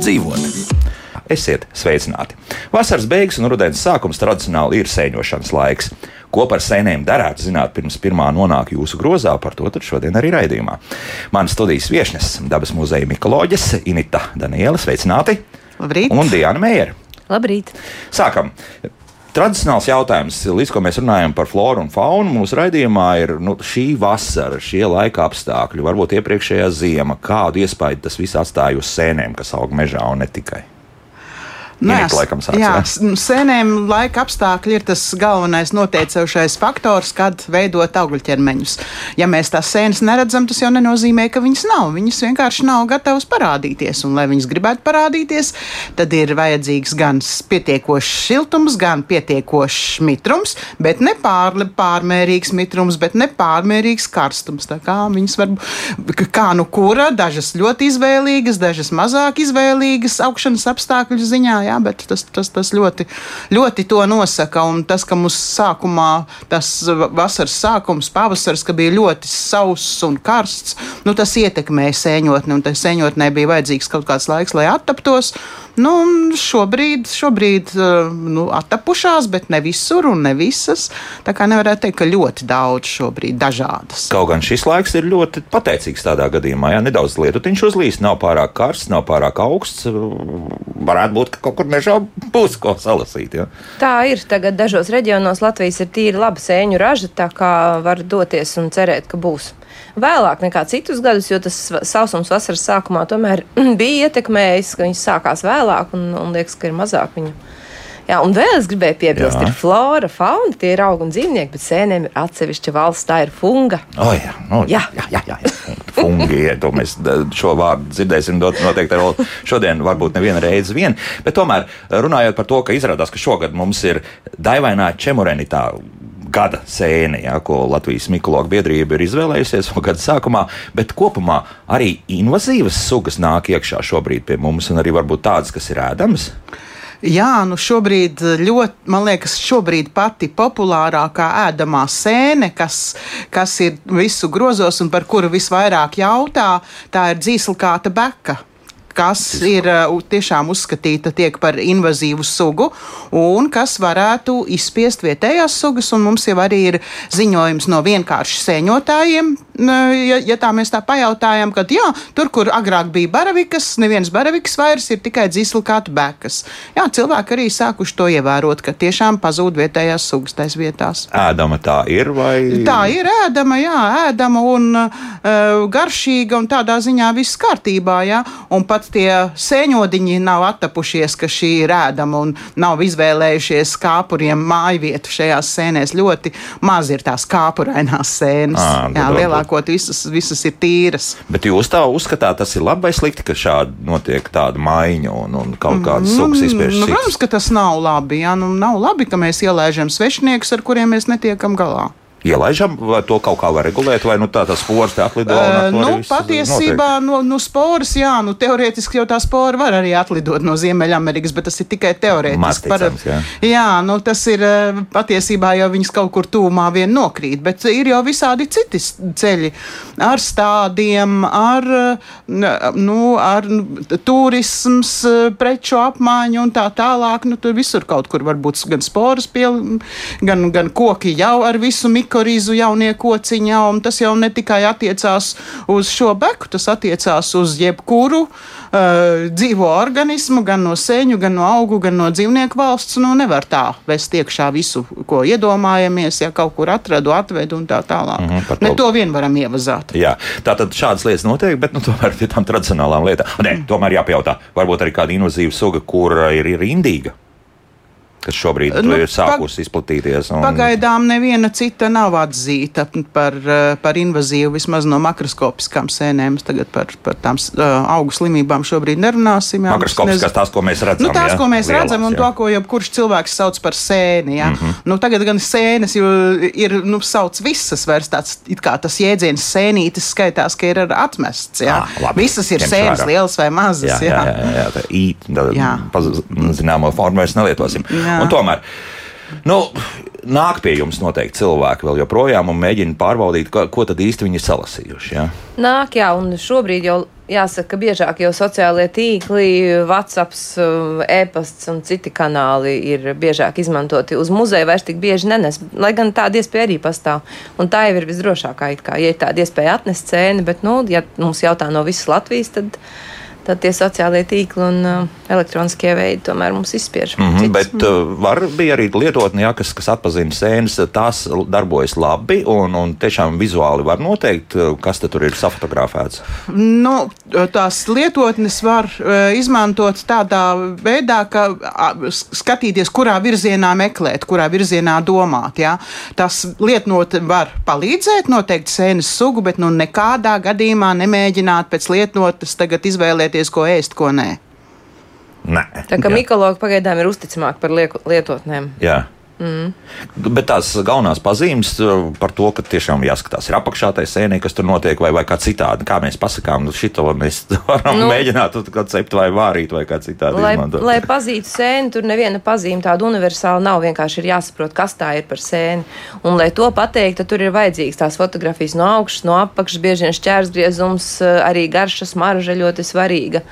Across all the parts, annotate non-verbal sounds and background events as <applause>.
labāk dzīvot. Esiet sveicināti! Vasaras beigas un rudens sākums tradicionāli ir sēņošanas laiks. Ko par sēnēm darētu zināt pirms pirmā nonāk jūsu grozā, par to šodien arī raidījumā. Manas studijas viesnes - dabas muzeja mikoloģis Inita Daniela, sveicināti! Labrīt! Un Diana Meijera. Labrīt! Sākam! Tradicionāls jautājums, līdz ko mēs runājam par floru un faunu, mūsu raidījumā ir nu, šī vasara, šie laika apstākļi, varbūt iepriekšējā ziema. Kādu iespaidu tas viss atstāja uz sēnēm, kas aug mežā un ne tikai? Inita laikam sāc, jā, jā? s- sēnēm laika apstākļi ir tas galvenais noteicošais faktors, kad veidot augļķermeņus. Ja mēs tās sēnes neredzam, tas jau nenozīmē, ka viņas nav. Viņas vienkārši nav gatavas parādīties. Un, lai viņas gribētu parādīties, tad ir vajadzīgs gan pietiekošs siltums, gan pietiekošs mitrums, bet ne pārli, pārmērīgs mitrums, bet ne pārmērīgs karstums. Tā kā viņas var kā nu kura, dažas ļoti izvēlīgas, dažas mazāk izvēlīgas augšanas apstākļu ziņā, jā, bet tas, tas, tas ļoti, ļoti to nosaka. Un tas, ka mums sākumā, tas vasaras sākums, pavasars, ka bija ļoti sauss un karsts, nu, tas ietekmēja sēņotni, un tai sēņotnē bija vajadzīgs kaut kāds laiks, lai attaptos. Nu, šobrīd, šobrīd uh, nu, attapušās, bet ne visur un ne visas. Tā kā nevarētu teikt, ka ļoti daudz šobrīd dažādas. Kaut gan šis laiks ir ļoti pateicīgs tādā gadījumā. Jā, nedaudz lietutiņš uzlīs, nav pārāk karsts, nav pārāk augsts. Varētu būt, ka kaut kur mežā būs ko salasīt. Jā. Tā ir. Tagad dažos reģionos Latvijas ir tīri laba sēņu raža, tā kā var doties un cerēt, ka būs. Vēlāk nekā citus gadus, jo tas sausums vasaras sākumā tomēr <clears throat> bija ietekmējis, ka viņas sākās vēlāk un, un liekas, ka ir mazāk viņu. Jā, un vēl es gribēju piebilst, Jā. ir flora, fauna, tie ir augi un dzīvnieki, bet sēnēm ir atsevišķa valsts, tā ir funga. Oh, jā, nu, jā, Jā. jā, jā, jā. Fungi, ja to mēs šo vārdu dzirdēsim noteikti vēl šodien, varbūt nevienu reizi vien. Bet tomēr runājot par to, ka izrādās, ka šogad mums ir daivainā čemurenitā. Gada sēne, ja, ko Latvijas mikoloģa biedrība ir izvēlējusies no gada sākumā, bet kopumā arī invazīvas sugas nāk iekšā šobrīd pie mums, un arī varbūt tādas, kas ir ēdamas. Jā, nu šobrīd ļoti, man liekas, šobrīd pati populārākā ēdamā sēne, kas, kas ir visu grozos un par kuru visvairāk jautā, tā ir dzīslkāta beka kas ir uh, tiešām uzskatīta tiek par invazīvu sugu un kas varētu izspiest vietējās sugas. Un mums jau arī ir ziņojums no vienkārši sēņotājiem, ja, ja tā mēs tā pajautājam, ka jā, tur, kur agrāk bija baravikas, neviens baravikas vairs ir tikai dzīslkāta bekas. Jā, cilvēki arī sākuši to ievērot, ka tiešām pazūd vietējās sugas tais vietās. Ēdama tā ir vai Tā ir ēdama, jā, ēdama un uh, garšīga, un tādā ziņā viss kārtībā. Jā, un pat tie sēņodiņi nav attapušies, ka šī ir ēdama un nav izvēlējušies kāpuriem māju vietu šajās sēnēs. Ļoti maz ir tās kāpurainās sēnes. Ā, jā, tad- lielākoties visas, visas ir tīras. Bet jūs tā uzskatāt, tas ir labi vai slikti, ka šādi notiek tāda maiņa un, un kaut kādas sugas izspiežas? Nu, protams, ka tas nav labi. Jā, nu, nav labi, ka mēs ielaižam svešiniekus, ar kuriem mēs netiekam galā. Ielaižam, vai to kaut kā var regulēt, vai nu, tā tas spors te atlido? Uh, nu, patiesībā no, no sporas, jā, nu, teorētiski jau tā spora var arī atlidot no Ziemeļamerikas, bet tas ir tikai teorētiski. Mazticams, jā. jā, nu, tas ir patiesībā jau viņas kaut kur tūmā vien nokrīt, bet ir jau visādi citi ceļi ar stādiem, ar, nu, ar nu, turisms, preču apmaiņu un tā tālāk. Nu, tur visur kaut kur var būt gan sporas, pie, gan, gan koki jau ar visu mikorīzu jaunie kociņi, un tas jau ne tikai attiecās uz šo beku, tas attiecās uz jebkuru uh, dzīvo organismu, gan no sēņu, gan no augu, gan no dzīvnieku valsts. Nu, nevar tā vest iekšā visu, ko iedomājamies, ja kaut kur atradu, atvedu un tā tālāk. Mhm, par ne to- vien varam ievazāt. Jā, tā tad šādas lietas notiek, bet nu, tomēr pie tām tradicionālām lietām. Nē, tomēr jāpajautā, varbūt arī kāda invazīva suga, kur ir, ir indīga, kas šobrīd nu, ir sākusi izplatīties. Un... Pagaidām neviena cita nav atzīta par, eh, par invazīvu, vismaz no makroskopiskām sēnēm. Tagad par, par tām uh, augu slimībām šobrīd nerunāsim. jā. Makroskopiskās tās, ko mēs redzam. Nu, tās, jā? ko mēs Lielās, redzam, un jā. to, ko jebkurš cilvēks sauc par sēni. Ja? Mm. -hmm. nu, tagad gan sēnes ir nu, sauc visas, vairs tāds tas jēdziens sēnītis skaitās, ka ir atmests. Ja? Ah, labi. visas ir sēnes, lielas vai mazas. Jā, jā, jā, jā, jā tā īt, tā, Jā. paz- zināmo formu mēs nelietosim. Jā. Un tomēr. Nu, nāk pie jums noteikti cilvēki vēl joprojām un mēģina pārbaudīt, ko, ko tad īsti viņi ir salasījuši. Ja? Nāk, jā, un šobrīd jau jāsaka, ka biežāk jau sociālie tīkli, WhatsApp, e-pasts un citi kanāli ir biežāk izmantoti. Uz muzeja vairs tik bieži nenes, lai gan tāda iespēja arī pastāv. Un tā jau ir visdrošākā, ja ir tāda iespēja atnest cēni, bet, nu, ja mums jautā no visas Latvijas, tad tad tie sociālie tīkli un uh, elektroniskie veidi tomēr mums izspiež. Mm -hmm, bet uh, var bija arī lietotne, ja, kas, kas atpazina sēnes, tās darbojas labi un, un tiešām vizuāli var noteikt, uh, kas tur ir safotografēts. Nu, tās lietotnes var uh, izmantot tādā veidā, ka uh, skatīties, kurā virzienā meklēt, kurā virzienā domāt. Ja? Tas lietotne var palīdzēt noteikt sēnes sugu, bet nu, nekādā gadījumā nemēģināt pēc lietotnes tagad izvēlēties izvēlēties, ko ēst, ko nē. Nē. Tā kā mikologi pagaidām ir uzticamāki par lietotnēm. Jā. Mm. Bet tās galvenās pazīmes uh, par to, ka tiešām jāskatās ir apakšā tai sēnē, kas tur notiek, vai, vai kā citādi. Kā mēs pasakām, nu šito mēs <laughs> varam nu, mēģināt cept vai vārīt vai kā citādi lai, izmantot. Lai pazītu sēni, tur neviena pazīme tāda universāla nav. Vienkārši ir jāsaprot, kas tā ir par sēni. Un, lai to pateikt, tur ir vajadzīgs tās fotografijas no augšas, no apakšas, bieži vien šķērsgriezums, uh, arī garša smarža ļoti svarīga.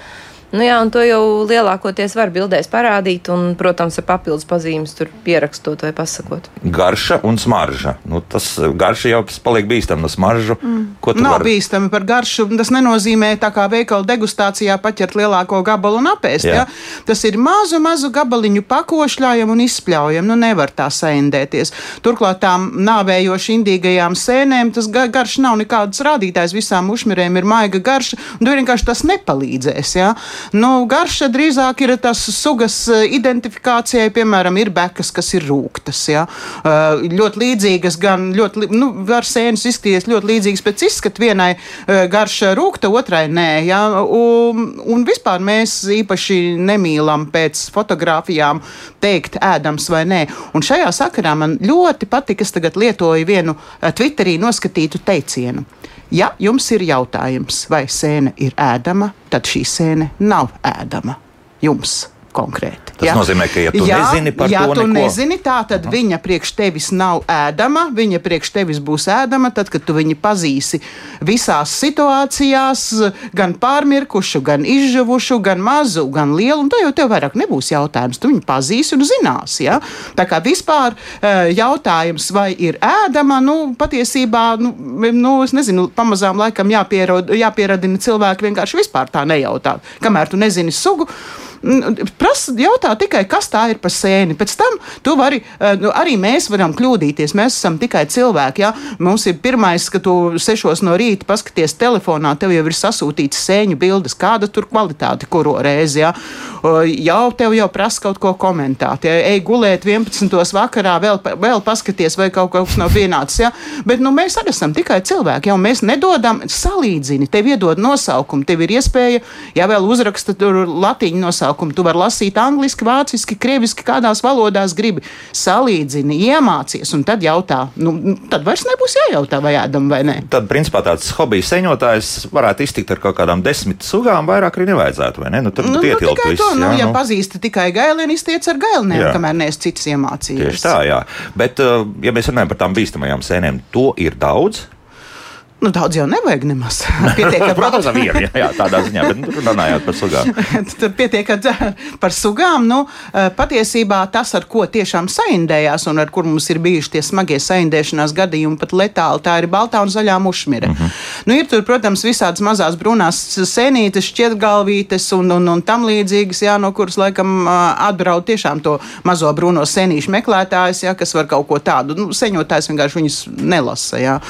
Nu jā, un to jau lielākoties var bildēs parādīt, un, protams, ar papildus pazīmes tur pierakstot vai pasakot. Garša un smarža. Nu, tas garša jau paliek bīstami no smaržu. Mm. Ko tu Nav var... bīstami par garšu. Tas nenozīmē tā kā veikala degustācijā paķert lielāko gabalu un apēst. Ja? Tas ir mazu, mazu gabaliņu pakošļājam un izspļaujam. Nu, nevar tā saindēties. Turklāt tām nāvējoši indīgajām sēnēm tas garš nav nekāds rādītājs. Visām ušmirēm ir maiga garša, un vienkārši tas nepalīdzēs. Ja? Nu, garša drīzāk ir tas sugas eh, identifikācijai, piemēram, ir bekas, kas ir rūktas. Ja? Uh, ļoti līdzīgas, gan ļoti, nu, var sēnes izskatīties ļoti līdzīgas pēc izskata. Vienai uh, garša rūkta, otrai nē. Ja? Un, un vispār mēs īpaši nemīlam pēc fotografijām teikt, ēdams vai nē. Un šajā sakarā man ļoti patika, es tagad lietoju vienu Twitterī noskatītu teicienu. Ja jums ir jautājums, vai sēne ir ēdama, tad šī sēne nav ēdama. Jums konkrēti. Tas ja? nozīmē, ka, ja tu ja, nezini par ja to, tu neko... nezini, tā tad uh -huh. viņa priekš tevis nav ēdama, viņa priekš tevis būs ēdama, tad, kad tu viņu pazīsi visās situācijās, gan pārmirkušu, gan izžuvušu, gan mazu, gan lielu, un to jau tev vairāk nebūs jautājums. Tu viņu pazīsi un zinās. Ja? Tā kā vispār eh, jautājums, vai ir ēdama, nu, patiesībā, nu, nu es nezinu, pamazām laikam jāpierod, jāpieradina cilvēki vienkārši vispār tā nejautāt. Kamēr tu nezini sugu, prasa, jautā tikai, kas tā ir par sēni. Pēc tam tu vari, eh, nu, arī mēs varam kļūdīties. Mēs esam tikai cilvēki. Ja? Mums ir pirmais, ka tu sešos no rīta paskaties telefonā, tev jau ir sasūtīts sēņu bildes, kāda tur kvalitāte kuru reizi. Ja? Jau tev jau prasa kaut ko komentēt. Ja? Ej gulēt 11. vakarā, vēl, vēl paskaties, vai kaut kas nav vienāds. Ja? Bet nu, mēs arī esam tikai cilvēki. Ja? Mēs nedodam salīdzini, tev iedod nosaukumu, tev ir iespēja, ja vēl uzraksta tur latīņu nosaukumu nosaukumu. Tu vari lasīt angliski, vāciski, krieviski, kādās valodās gribi. Salīdzini, iemācies, un tad jautā. Nu, tad vairs nebūs jājautā, vai ēdam vai nē. Tad, principā, tāds hobijs seņotājs varētu iztikt ar kaut kādām desmit sugām, vairāk arī nevajadzētu, vai ne? Nu, tur nu, ietilpt nu, viss. To, nu, jā, ja nu. pazīsti tikai gailēni, iztiec ar gailēniem, kamēr neesi citas iemācījies. Tieši tā, jā. Bet, uh, ja mēs runājam par tām bīstamajām sēnēm, to ir daudz. Nu, daudz jau nevajag nemaz. <laughs> Pietiek Protams, vienu, jā, jā, tādā ziņā, bet nu, runājot par sugām. <laughs> Tur pietiek ar, par sugām. Nu, eh, patiesībā tas, ar ko tiešām saindējās un ar kur mums ir bijuši tie smagie saindēšanās gadījumi, pat letāli, tā ir baltā un zaļā mušmira. Mm -hmm. nu, ir tur, protams, visādas mazās brūnās sēnītes, šķietgalvītes un, un, un tam līdzīgas, jā, no kuras laikam atbrauc tiešām to mazo brūno sēnīšu meklētājs, jā, kas var kaut ko tādu. Nu, seņotājs vienkārši viņus nelasa. Jā.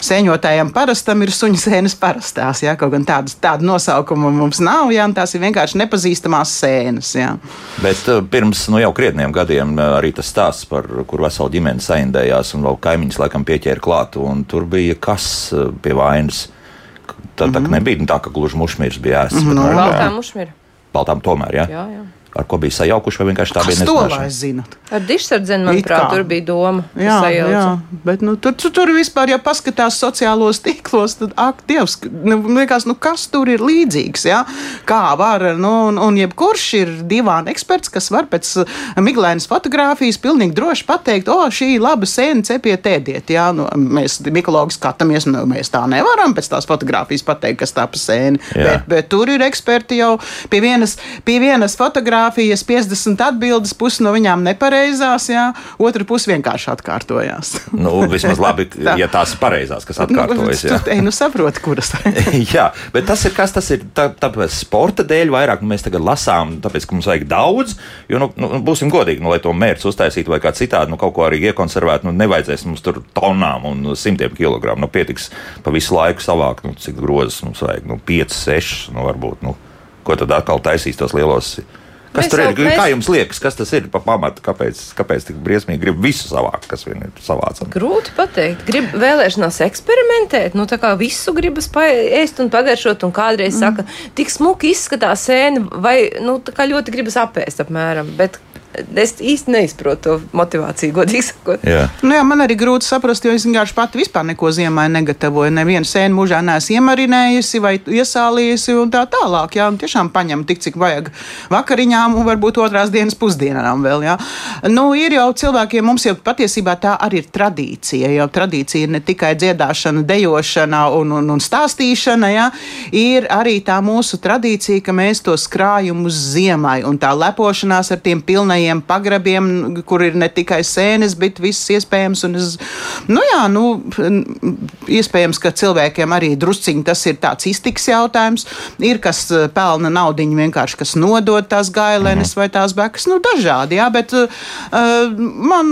Seņotājiem sēnēm parastam ir suņu sēnes parastās. Jā, kaut gan tādas, tādu nosaukumu mums nav, jā, tās ir vienkārši nepazīstamās sēnes. Jā. Bet uh, pirms nu, jau krietniem gadiem uh, arī tas stāsts, par kur vesela ģimene saindējās un vēl kaimiņš laikam pieķēra klāt, un tur bija kas uh, pie vainas. Tā, tā mm -hmm. nebija tā, ka gluži mušmīrs bija ēsts. Mm -hmm. No, baltā mušmīra. Baltām tomēr, jā. jā, jā. Ar ko bija sajaukuši, vai vienkārši tā Kas bija to lai nezināšana? zina? Ar dišsardzeni, It manuprāt, tur bija doma. Jā, sajauca. jā, bet nu, tur, tur, tur vispār, ja paskatās sociālos tīklos, tad ak, Dievs, nu, liekas, nu, kas tur ir līdzīgs. Ja? Kā var, nu, un, un jebkurš ir divāna eksperts, kas var pēc uh, miglainas fotografijas pilnīgi droši pateikt, o, šī ir laba sēne, cepiet ēdiet. Ja? Nu, mēs mikologi skatāmies, nu, mēs tā nevaram pēc tās fotografijas pateikt, kas tā pa sēni. Jā. Bet, bet tur ir eksperti jau pie vienas, pie vienas fotografijas 50 atbildes, pusi no viņām nepareizās, jā, otra puse vienkārši atkārtojās. <laughs> Nu, vismaz labi, <laughs> ja tās ir pareizās, kas atkārtojas. jā. Nu, nu saproti, kuras. <laughs> Jā, bet tas ir kas, tas ir tā, tāpēc sporta dēļ vairāk, nu, mēs tagad lasām, tāpēc, ka mums vajag daudz, jo, nu, nu būsim godīgi, nu, lai to mērķi uztaisītu vai kā citādi, nu, kaut ko arī iekonservēt, nu, nevajadzēs mums tur tonām un simtiem kilogramu, nu, pietiks pa visu laiku savākt, nu, cik grozas mums vajag, nu, 5, 6, nu, varbūt, nu, ko tad atkal taisīs tos lielos. Kas Mēs tur ir? jau- mēs- Kā jums liekas, kas tas ir pa pamatu? Kāpēc, kāpēc tik briesmīgi grib visu savākt, kas vien ir savācams? Grūti pateikt. Grib vēlēšanās eksperimentēt, nu tā kā visu gribas ēst un pagaršot, un kādreiz mm. saka, tik smuki izskatās sēne, vai nu, tā kā ļoti gribas apēst apmēram. Bet es īsti neizprotu to motivāciju, godīgi sakot. Jā. Nu, jā, man arī grūti saprast, jo es vienkārši pati vispār neko ziemai negatavoju. Nevienu sēnu mūžā neesmu iemarinējusi vai iesālījusi un tā tālāk. Jā, un tiešām paņem tik, cik vajag vakariņām un varbūt otrās dienas pusdienām vēl. Jā. Nu, ir jau cilvēkiem, mums jau patiesībā tā arī ir tradīcija. Jau tradīcija ir ne tikai dziedāšana, dejošana un, un, un stāstīšana, jā. ir arī tā mūsu tradīcija, ka mēs to krājam uz ziemai un tā lepošanās ar tiem pilnajiem pagrabiem, kur ir ne tikai sēnes, bet viss iespējams. Es, nu jā, nu, iespējams, ka cilvēkiem arī drusciņi tas ir tāds iztiks jautājums. Ir kas eh, pelna naudu vienkārši, kas nodod tās gailenes vai tās bekas, nu dažādi, jā, bet uh, man,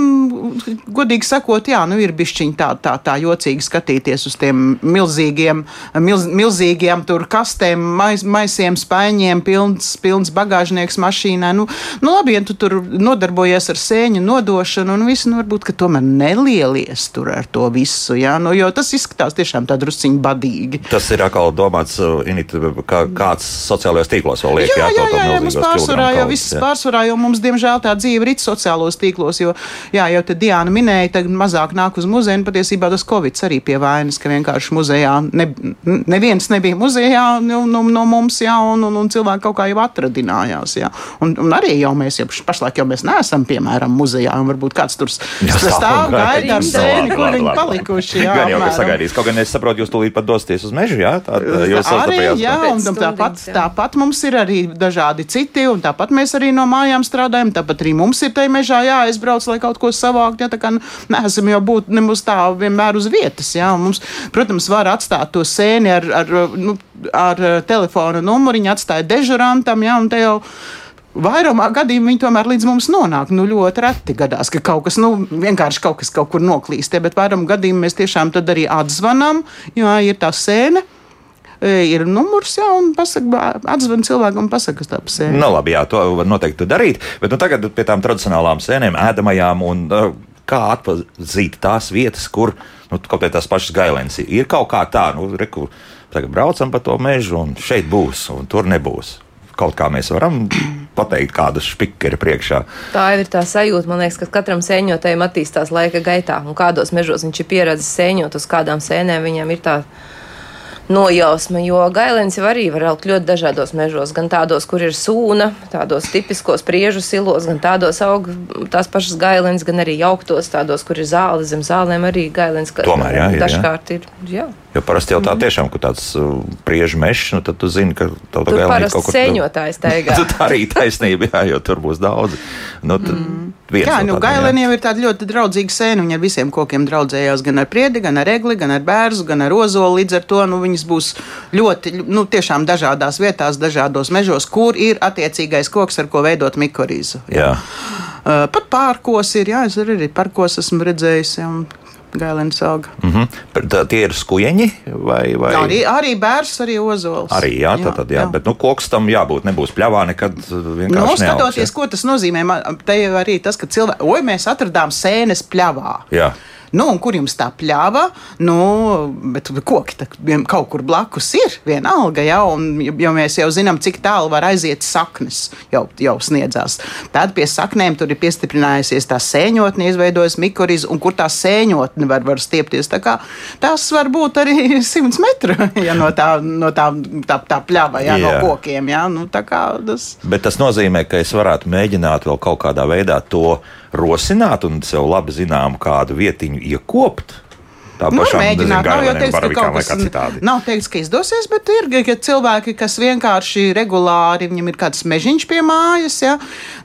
godīgi sakot, jā, nu ir bišķiņi tā, tā, tā jocīgi skatīties uz tiem milzīgiem, milz, milzīgiem tur kastēm, mais, maisiem, spaiņiem, pilns, pilns bagāžnieks mašīnā. Nu, nu labi, ja tu tur nodarbojies ar sēņu nodošanu un visu, nu varbūt, ka tomēr nelielies tur ar to visu, jā, nu, jo tas izskatās tiešām tā drusciņi badīgi. Tas ir atkal domāts, uh, Init, kā kāds sociālajos tīklos vēl liek, Jā, jā, to jā, jā, mums pārsvarā jau viss jā. pārsvarā, jo mums, diemžēl, tā dzīve ir sociālos tīklos, jo, jā, jau te Diana minēja, tagad mazāk nāk uz muzeju, patiesībā tas Covid arī pie vainas, ka vienkārši muzejā, ne, neviens nebija muzejā no, no, no mums, jā, un, un, un cilvēki kaut kā jau atradinājās, jā. Un, un arī jau mēs, jau pašlaik jau mēs neesam, piemēram, muzejā, un varbūt kāds tur stāv gaida ar sēni, kur viņi palikuši, jā. Gan jau, ka sagaidīs. Kaut gan es saprotu, jūs tūlīt pat dosieties uz mežu, jā? Tā, jūs arī, jā, un tāpat, tāpat mums ir arī dažādi citi, un tāpat mēs arī no mājām strādājam. Tāpat arī mums ir tajā mežā jāaizbrauc, lai kaut ko savākt. Jā, tā kā neesam jau būt nemaz tā vienmēr uz vietas. Jā, un mums, protams, var atstāt to sēni ar, ar, nu, ar telefona numuriņu, atstāja dežurantam, jā, un te jau. Vairumā gadījumā viņi tomēr līdz mums nonāk. Nu, ļoti reti gadās, ka kaut kas, nu, vienkārši kaut kas kaut kur noklīst. ja, Bet vairumā gadījumā mēs tiešām tad arī atzvanām, jo ir tā sēne. e, Ir numurs, jā, un pasaka, atzvan cilvēkam un pasaka, kas tā pa sēni. Nu, labi, jā, to var noteikti darīt. Bet nu, tagad pie tām tradicionālām sēnēm, ēdamajām un uh, kā atpazīt tās vietas, kur nu, kaut kā tās pašas gailēnas ir. Ir kaut kā tā, nu, reku, tagad braucam pa to mežu, un šeit būs, un tur nebūs. Kaut kā mēs varam pateikt, kāda spīķa ir priekšā. Tā ir tā sajūta, man liekas, ka katram sēņotājam attīstās laika gaitā, un kādos mežos viņš ir pieredzējis sēņot, uz kādām sēnēm viņam ir tā nojausma. Jo gailēns jau arī var augt ļoti dažādos mežos, gan tādos, kur ir sūna, tādos tipiskos priežu silos, gan tādos aug tās pašas gailēns, gan arī jauktos, tādos, kur ir zāle, zem zālēm arī gailēns. Tomēr, jā, ir, jā. dažkārt ir. Jā. Jo parasti jau tā tiešām, ka tāds uh, priežu mežs, nu, tad tu zini, ka tā Tur parasti sēņotājs teigā. Tā arī taisnība, jā, jo tur būs daudz. Nu, tad viens Jā, no nu, jā. gailēniem ir tāda ļoti draudzīga sēne. Viņa ar visiem kokiem draudzējās gan ar priedi, gan ar egli, gan ar bērnu, gan ar ozolu. Līdz ar to nu, viņas būs ļoti, nu, tiešām dažādās vietās, dažādos mežos, kur ir attiecīgais koks, ar ko veidot mikorīzu. Jā. Uh, pat pārkos ir, jā, es arī parkos esmu redzējis. Jā, un Gailēns auga. Mhm. Tā, tie ir skujeņi vai, vai Arī, arī bērns, arī ozols. Arī, jā, tā tad, jā, jā. bet nu, koks tam jābūt. Nebūs pļāvā nekad uh, Nu, vienkārši. skatoties, neaugs, ko tas nozīmē, te jau arī tas, ka cilvēki, oi, mēs atradām sēnes pļavā. jā. Nu, un kur jums tā pļāva? Nu, bet koki tā, kaut kur blakus ir vienalga, ja, un jo mēs jau zinām, cik tālu var aiziet saknes, jau, jau sniedzās. Tad pie saknēm tur ir piestiprinājusies tā sēņotne, izveidojas mikoriza, un kur tā sēņotne var, var stiepties. Tā kā, tas var būt arī <laughs> 100 metru ja, no tā, no tā, tā, tā pļava, ja, Jā. no kokiem. Ja, nu, tas. Bet tas nozīmē, ka es varētu mēģināt vēl kaut kādā veidā to rosināt un sev labi zinām kādu vietiņu iekopt. Tā Nu, pašām mēģināt, nav jau teiks, ka kaut kas citādi. nav teikts, ka izdosies, bet ir ka cilvēki, kas vienkārši regulāri, viņam ir kāds mežiņš pie mājas, ja,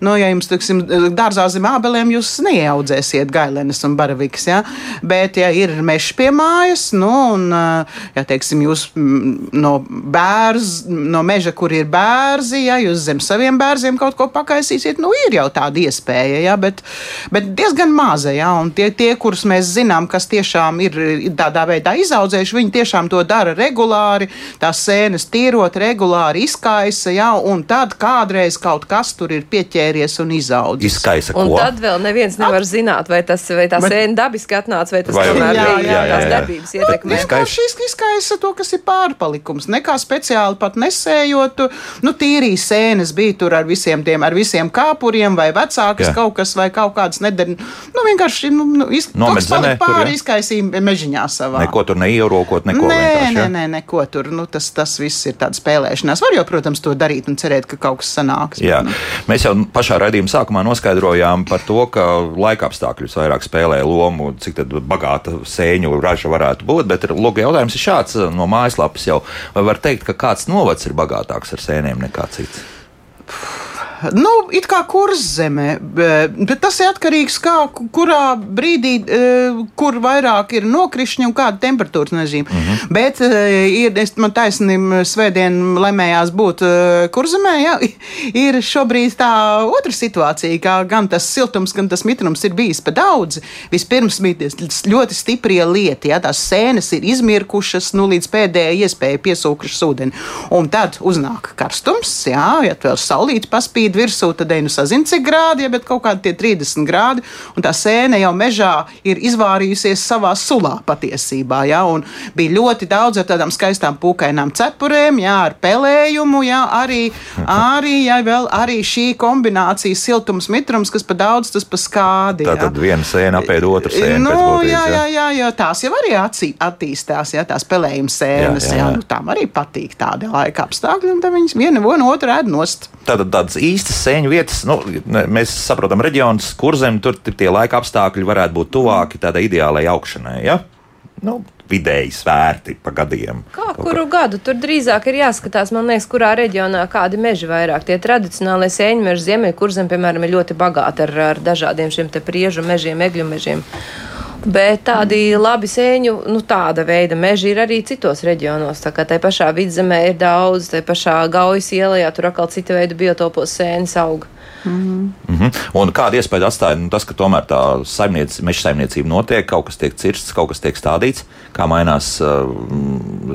nu, ja jums, teiksim, dārzā zem ābeliem jūs neieaudzēsiet gailenes un baravikas, ja, bet, ja ir mežs pie mājas, nu, un, ja, teiksim, jūs mm, no bērz, no meža, kur ir bērzi, ja, jūs zem saviem bērziem kaut ko pakaisīsiet, nu, ir jau tāda iespēja, ja, bet, bet diezgan maza, ja, un tie, tie, kurus mēs zinām, kas tiešām ir tādā veidā izaudzējuši, viņi tiešām to dara regulāri, tās sēnes tīrot, regulāri izkaisa, ja, un tad kādreiz kaut kas tur ir pieķēries un izaudzis. Izkaisa Un ko? tad vēl neviens nevar zināt, vai tas vai tā Bet- sēna dabiski atnāca, vai tas Vai- tomēr Jā, bija jā, jā, tās jā. darbības ietekmē. Vienkārši iz- izkaisa to, kas ir pārpalikums. Nekā speciāli pat nesējot. Nu, tīrīs sēnes bija tur ar visiem tiem, ar visiem kāpuriem, vai vecākas Jā. kaut kas, vai kaut kādas nedēļas. Nu, vienkārši nu, nu, iz, Nomet kaut kas palika pāri jā? izkaisīja mežiņā savā. Neko tur neierokot, neko nē, vienkārši. nē, ja? nē, neko tur. Nu, tas, tas viss ir tāds spēlēšanās. Var jau, protams, to darīt un cerēt, ka kaut kas sanāks. Jā. bet, nu, Mēs jau pašā raidījuma sākumā noskaidrojām par to, ka laika apstākļus vairāk spēlē lomu, cik bagāta sēņu raža varētu būt. Bet lūk, jautājums ir šāds no mājaslapas jau. Vai var teikt, ka kāds novads ir bagātāks ar sēnēm nekā cits? Nu, it kā kurs zemē, bet, tas ir atkarīgs no tā, kurā brīdī, eh, kur vairāk ir nokrišņi un kāda temperatūras nozīme. Mm. -hmm. Bet eh, ir, es man taisnība svētdien lemējās būt eh, kurzemē, ja, <laughs> ir šobrīd tā otra situācija, kā gan tas siltums, gan tas mitrums ir bijis pa daudz. Vispirms bija ļoti stiprie lieti, ja tās sēnes ir izmirkušas, nu līdz pēdējai iespēja piesūkušas ūdeni. Un tad uznāk karstums, jā, ja vēl saulīt paspīd virsū, tad ej nu sazin, cik grādi, ja, bet kaut kādi tie 30 grādi, un tā sēne jau mežā ir izvārījusies savā sulā patiesībā, jā, un bija ļoti daudz ar tādām skaistām pūkainām cepurēm, jā, ar pelējumu, jā, arī, arī, jā, vēl arī šī kombinācija siltums, mitrums, kas pa daudz, tas pa skādi. Tā jā. tad viena sēna apēd otru sēnu. Nu, būtības, jā, jā, jā, jā, tās jau arī atcī, attīstās, ja tās pelējuma sēnes. Jā, jā, Jā, jā, jā. jā. Nu, tām arī patīk tādi laika apstākļi, un tad viņas viena no otru ēd nost. Tātad tādas īstas sēņu vietas, nu, mēs saprotam, reģionus, kur zem tur tie laika apstākļi varētu būt tuvāki tādai ideālai augšanai. Ja? Nu, vidēji svērti pa gadiem. Kā kuru gadu? Tur drīzāk ir jāskatās, man liekas, kurā reģionā kādi meži vairāk. Tie tradicionālie sēņu meži ziemeļ, kur zem, piemēram, ir ļoti bagāti ar, ar dažādiem šiem te priežu mežiem, egļu mežiem. Bet tādi labi sēņu, nu tāda veida meži ir arī citos reģionos. Tā kā tai pašā vidzemē ir daudz, tai pašā gaujas ielā tur atkal cita veida biotopos sēnes aug. Mhm. Un kāda iespēja atstāja nu, tas, ka tomēr tā saimniec, meža saimniecība notiek, kaut kas tiek cirsts, kaut kas tiek stādīts, kā mainās uh,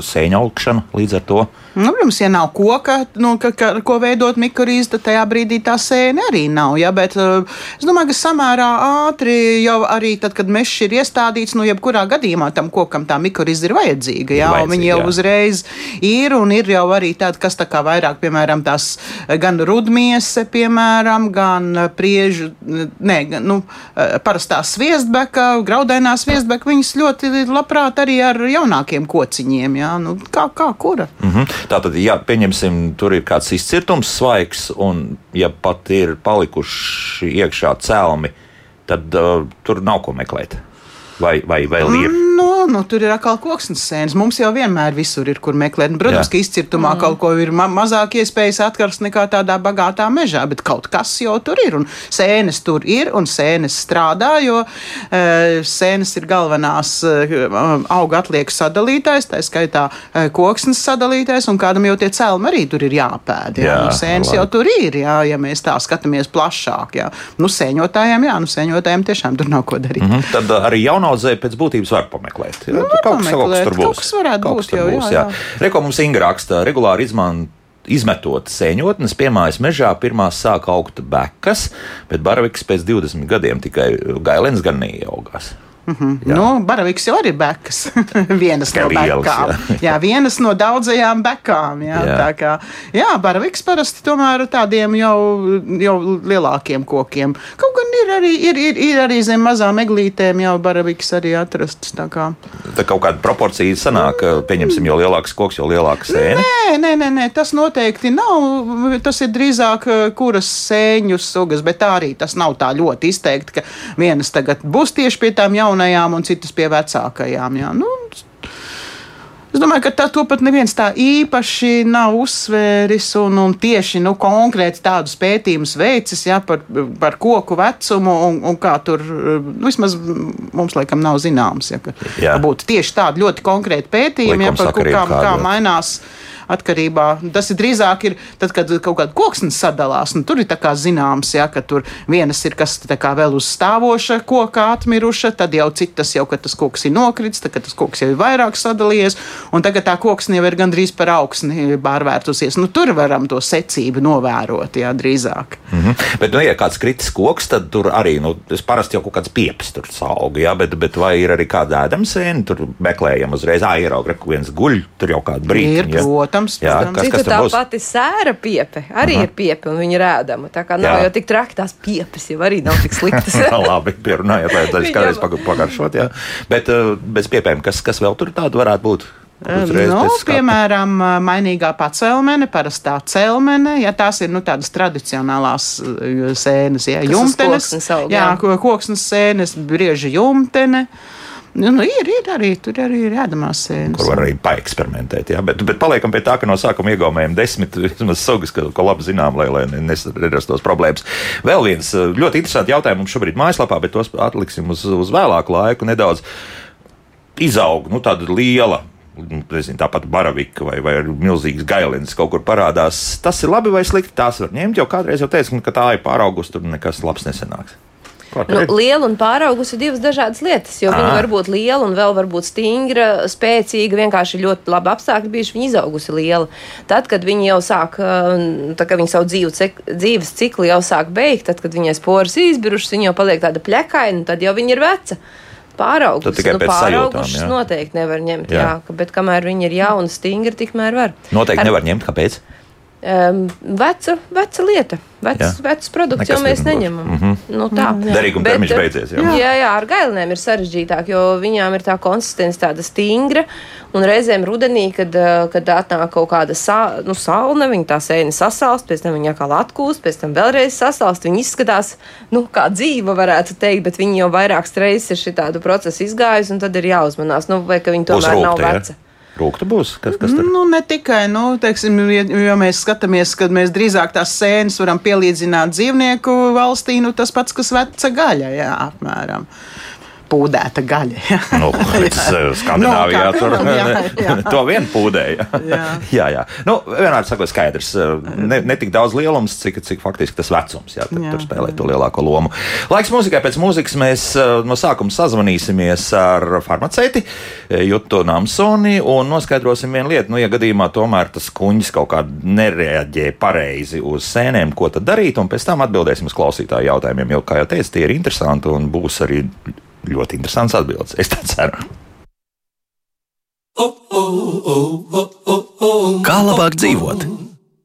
sēņa augšana līdz ar to. Nu, protams, ja nav koka, nu, ka, ka, ko veidot mikrorīzi, tad tajā brīdī tā sēne arī nav. Ja? Bet uh, es domāju, ka samērā ātri jau arī tad, kad mežs ir iestādīts, nu, jebkurā gadījumā tam kokam tā mikrorīze ir vajadzīga. Jā, Vajadzīga, viņi jau jā. uzreiz ir un ir jau arī tādi, kas tā kā vairāk, piemēram, tās eh, gan rudmiese, piemēram, gan eh, priežu, ne, gan, nu, eh, parastā sviestbeka, graudainā sviestbeka, viņas ļoti labprāt arī ar jaunākiem kociņiem, jā, nu, kā, kā kura. Mhm. Tātad, ja pieņemsim, tur ir kāds izcirtums svaigs, un ja pat ir palikuši iekšā celmi, tad uh, tur nav ko meklēt. Vai, vai vēl ir? Nu, nu, tur ir atkal koksnes sēnes. Mums jau vienmēr visur ir, kur meklēt. Nu, Protams, Jā. ka izcirtumā mm. kaut ko ir ma mazāk iespējas atrast nekā tādā bagātā mežā, bet kaut kas jau tur ir. Un sēnes tur ir un sēnes strādā, jo e, sēnes ir galvenās e, auga atliekas sadalītājs, tā skaitā e, koksnes sadalītājs, un kādam jau tie celmi arī tur ir jāpēd. Jā, Jā, nu, sēnes labi. jau tur ir, jā, ja mēs tā skatāmies plašāk. Jā. Nu, sēņotājiem, jā, nu, sēņotājiem tiešām tur nav ko darīt. Mm. Mhm. Tad arī jaunaudzē pēc būtības var pameklēt. Jā, Nu, var kaut kas, kaut kas pameklēt. tur būs. Kaut kas varētu Kaut būt tur jau, jā, jā. Reko mums Inga raksta, regulāri izmanto. Izmetot sēņotnes, piemājas mežā, pirmās sāka augt bekas, bet baravikas pēc 20 gadiem tikai gailens gan neieaugās. Mm -hmm. nu, Baraviks jau ir bekas. <laughs> vienas Tikai no lielas, bekām. jā. jā, vienas no daudzajām bekām. Jā, Jā. jā. Tā kā, jā Baraviks parasti tomēr tādiem jau, jau lielākiem kokiem. Kaut gan ir arī, ir, ir, ir arī zem mazām eglītēm jau Baraviks arī atrasts. Tā kā. Tā kaut kāda proporcija sanāk, pieņemsim, jo lielāks koks, jo lielāka sēne. Nē, nē, nē, nē, tas noteikti nav. Tas ir drīzāk eh, kuras sēņu sugas, bet tā arī tas nav tā ļoti izteikti, ka vienas tagad būs tieši pie tām jaunajām un citas pie vecākajām. Jā. Nu, Es domāju, ka tā, to pat neviens tā īpaši nav uzsvēris un, un tieši nu, konkrēti tādus pētījumus veicis ja, par, par koku vecumu un, un kā tur nu, vismaz mums laikam nav zināms. Ja, ka, būtu tieši tādi ļoti konkrēti pētījumi ja, par ko, Likumsakarība kā, kā kāda. Atkarībā tas ir drīzāk, ir, tad, kad kaut kāda koksne sadalās. Nu, tur ir zināms, ja, ka tur vienas ir kas vēl uz stāvoša koka atmiruša, tad jau citas jau, kad tas koks ir nokritis, tad, tas koks jau ir vairāk sadalījies, un tagad tā koksne jau ir gandrīz par augsni pārvērtusies. Nu, tur varam to secību novērot, jā, drīzāk. Mhm. Bet, nu, ja kāds kritis koks, tad tur arī, nu, es parasti jau kaut kāds piepis tur saugu, jā, bet, bet vai ir arī kāda ēdama sēne, tur meklējam uzreiz, ā, ierauga, re, viens guļ, tur jau kādu brīdi. Ir, protams, Jā, protams. kas- tur tā būs? pati sēra piepe arī ir piepe, un viņa ir ēdama. Tā kā nav Jā. jau tik traki tās piepes, jau arī nav tik sliktas. <laughs> Labi, pierunājot, lai tas Viņam- kādreiz paga- pagaršot, jā. Bet uh, bez piepēm, kas, kas vēl tur tādu varētu būt? Uzreiz Nu, piemēram, mainīgā pacelmene, parastā celmene, ja tās ir nu, tādas tradicionālās uh, sēnes, ja Kas jumtenes, koksnes aug, jā, jā. ko- koksnes sēnes, brieži jumtene. Nu, nu, ir, ir arī, tur arī ir ēdamās sēnes. Kur var arī paeksperimentēt. Jā, bet, bet paliekam pie tā, ka no sākuma iegaumējam desmit <laughs> vismaz sugas, ko, ko labi zinām, lai, lai nerastos problēmas. Vēl viens uh, ļoti interesants jautājums mums šobrīd mājaslapā, bet tos atliksim uz, uz vēlāku laiku nedaudz. Izaug nu, tāda liela. Nezinu, tāpat baravika vai, vai milzīgs gailins kaut kur parādās. Tas ir labi vai slikti. Tās var ņemt, jo kādreiz jau teicu, ka tā ir pāraugusi, tur nekas labs nesanāks. Nu, liela un pāraugusi ir divas dažādas lietas, jo viņa Ā. var būt liela un vēl var būt stingra, spēcīga, vienkārši ļoti labi apstākļi bijuši, viņa izaugusi liela. Tad, kad viņi jau sāk, ā, tā kā viņi savu dzīvu, dzīves ciklu jau sāk beigt, tad, kad viņai sporas izbirušas, viņa jau paliek tāda plekaina, tad jau viņa ir veca. Pāraugusi, Tad tikai nu, sajūtām, pāraugušas jā. noteikti nevar ņemt, Jā. jā. bet kamēr viņa ir jauna, stingra, tikmēr var. Noteikti Ar- nevar ņemt. Kāpēc? Um, veca, veca lieta, vecs, vecs produkts, Nekas jo mēs neņemam. Mhm. Nu, tā. Derīguma Bet, termiņš beidzies, jā. Jā, jā, ar gailēm ir sarežģītāk, jo viņām ir tā konsistence tāda stingra. Un reizēm rudenī, kad, uh, kad atnāk kaut kāda sa, nu, saule, viņa tā sēne sasalst, pēc tam viņa atkal atkūst, pēc tam vēlreiz sasalst. Viņa izskatās nu, kā dzīva, varētu teikt, bet viņa jau vairākas reizes ir šī tādu procesu izgājusi, un tad ir jāuzmanās, nu, vai ka viņa tomēr nav rūkta, ja? Rūkta būs. Kas, kas tur? Nu, ne tikai, nu, teiksim, ja mēs skatāmies, kad mēs drīzāk tās sēnes varam pielīdzināt dzīvnieku valstī, nu, tas pats, kas veca gaļa, jā, apmēram. Pūdēta gaļa. <laughs> Jā. Nu, redz, Skandināvijā Nu, kā- tur jā, <laughs> jā. to vien pūdēja. Jā. <laughs> jā, jā. Nu, vienmēr sakot, skaidrs. Ne, ne tik daudz lielums, cik, cik faktiski tas vecums. Jā, tur, Jā. tur spēlē to lielāko lomu. Laiks mūzikai pēc mūzikas mēs eh, no sākuma sazvanīsimies ar farmaceiti eh, Jutu Namsoni un noskaidrosim vienu lietu. Nu, ja gadījumā tomēr tas kuņģis kaut kā nereaģē pareizi uz sēnēm, ko tad darīt, un pēc tam atbildēsim uz klausītāju jautājumiem. Jo, kā jau teicu, tie ir interesanti un būs arī ļoti interesants atbildes. Es tā ceru. Kā labāk dzīvot?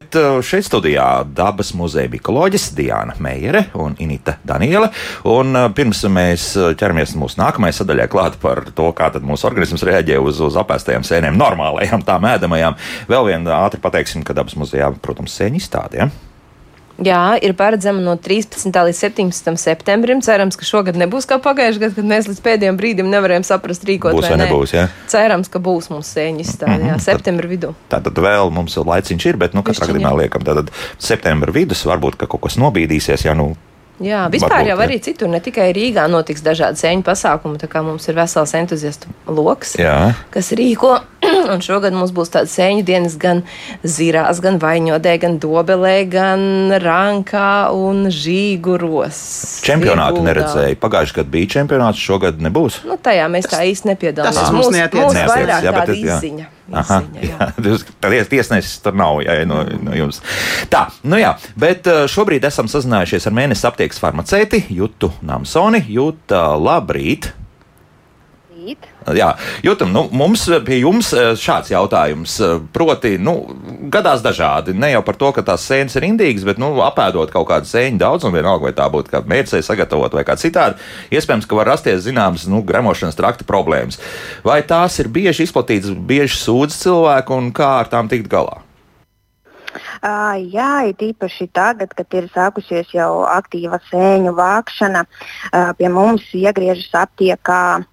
Uh, Šeit studijā dabas muzeja ekoloģis Diana Meijere un Inita Daniele. Un, uh, pirms mēs uh, ķeramies mūsu nākamajai sadaļai klāt par to, kā tad mūsu organisms reaģē uz, uz apēstajām sēnēm, normālajām, tām ēdamajām, vēl vien ātri pateiksim, ka dabas muzejā, protams, sēņu izstāde. Ja? Jā, ir paredzama no 13. līdz 17. septembrim. Cerams, ka šogad nebūs kā pagājušajā gadā, kad mēs līdz pēdējiem brīdim nevarējām saprast, rīkot Būs vai vai ne. nebūs, jā? Cerams, ka būs mums sēņu izstāde, jā, septembra vidū. Tātad vēl mums laiciņš ir, bet nu, katrā gadījumā liekam, tātad septembra vidus varbūt ka kaut kas nobīdīsies. Ja, nu, Jā, vispār Varbūt, jau arī citur, ne tikai Rīgā, notiks dažādi sēņu pasākumi. Tā kā mums ir vesels entuziastu lokus, Jā. kas rīko. <clears throat> Un šogad mums būs tādas sēņu dienas gan zirās, gan vaņodē, gan dobelē, gan rankā un žīguros. čempionātu neredzēju. Pagājušajā gadā bija čempionāts, šogad nebūs. Nu, tajā mēs tā īsti nepiedalāmies. tas mums. Mums Neatiecas, vairāk jā, bet tāda tad, jā. Aha, izziņa jā. jā, <laughs> ties- tiesnesis tur nav jā, no, no jums. Tā, nu jā, bet uh, šobrīd esam sazinājušies ar mēnesi aptiekas farmaceiti Jutu Namsoni. Juta, labrīt! Labrīt. Jā, jūtam, nu, mums pie jums eh, šāds jautājums. eh, Proti, nu, gadās dažādi. Ne jau par to, ka tās sēnes ir indīgas, bet, nu, apēdot kaut kādu sēņu daudzumu, vienalga, vai tā būtu kā mērcē sagatavot vai kā citādi, iespējams, ka var rasties zināmas, nu, gremošanas trakta problēmas. Vai tās ir bieži izplatītas, bieži sūdz cilvēku un kā ar tām tikt galā? Uh, jā, it īpaši tagad, kad ir sākusies jau aktīva sēņu vākšana, uh, pie mums iegriežas aptiekā.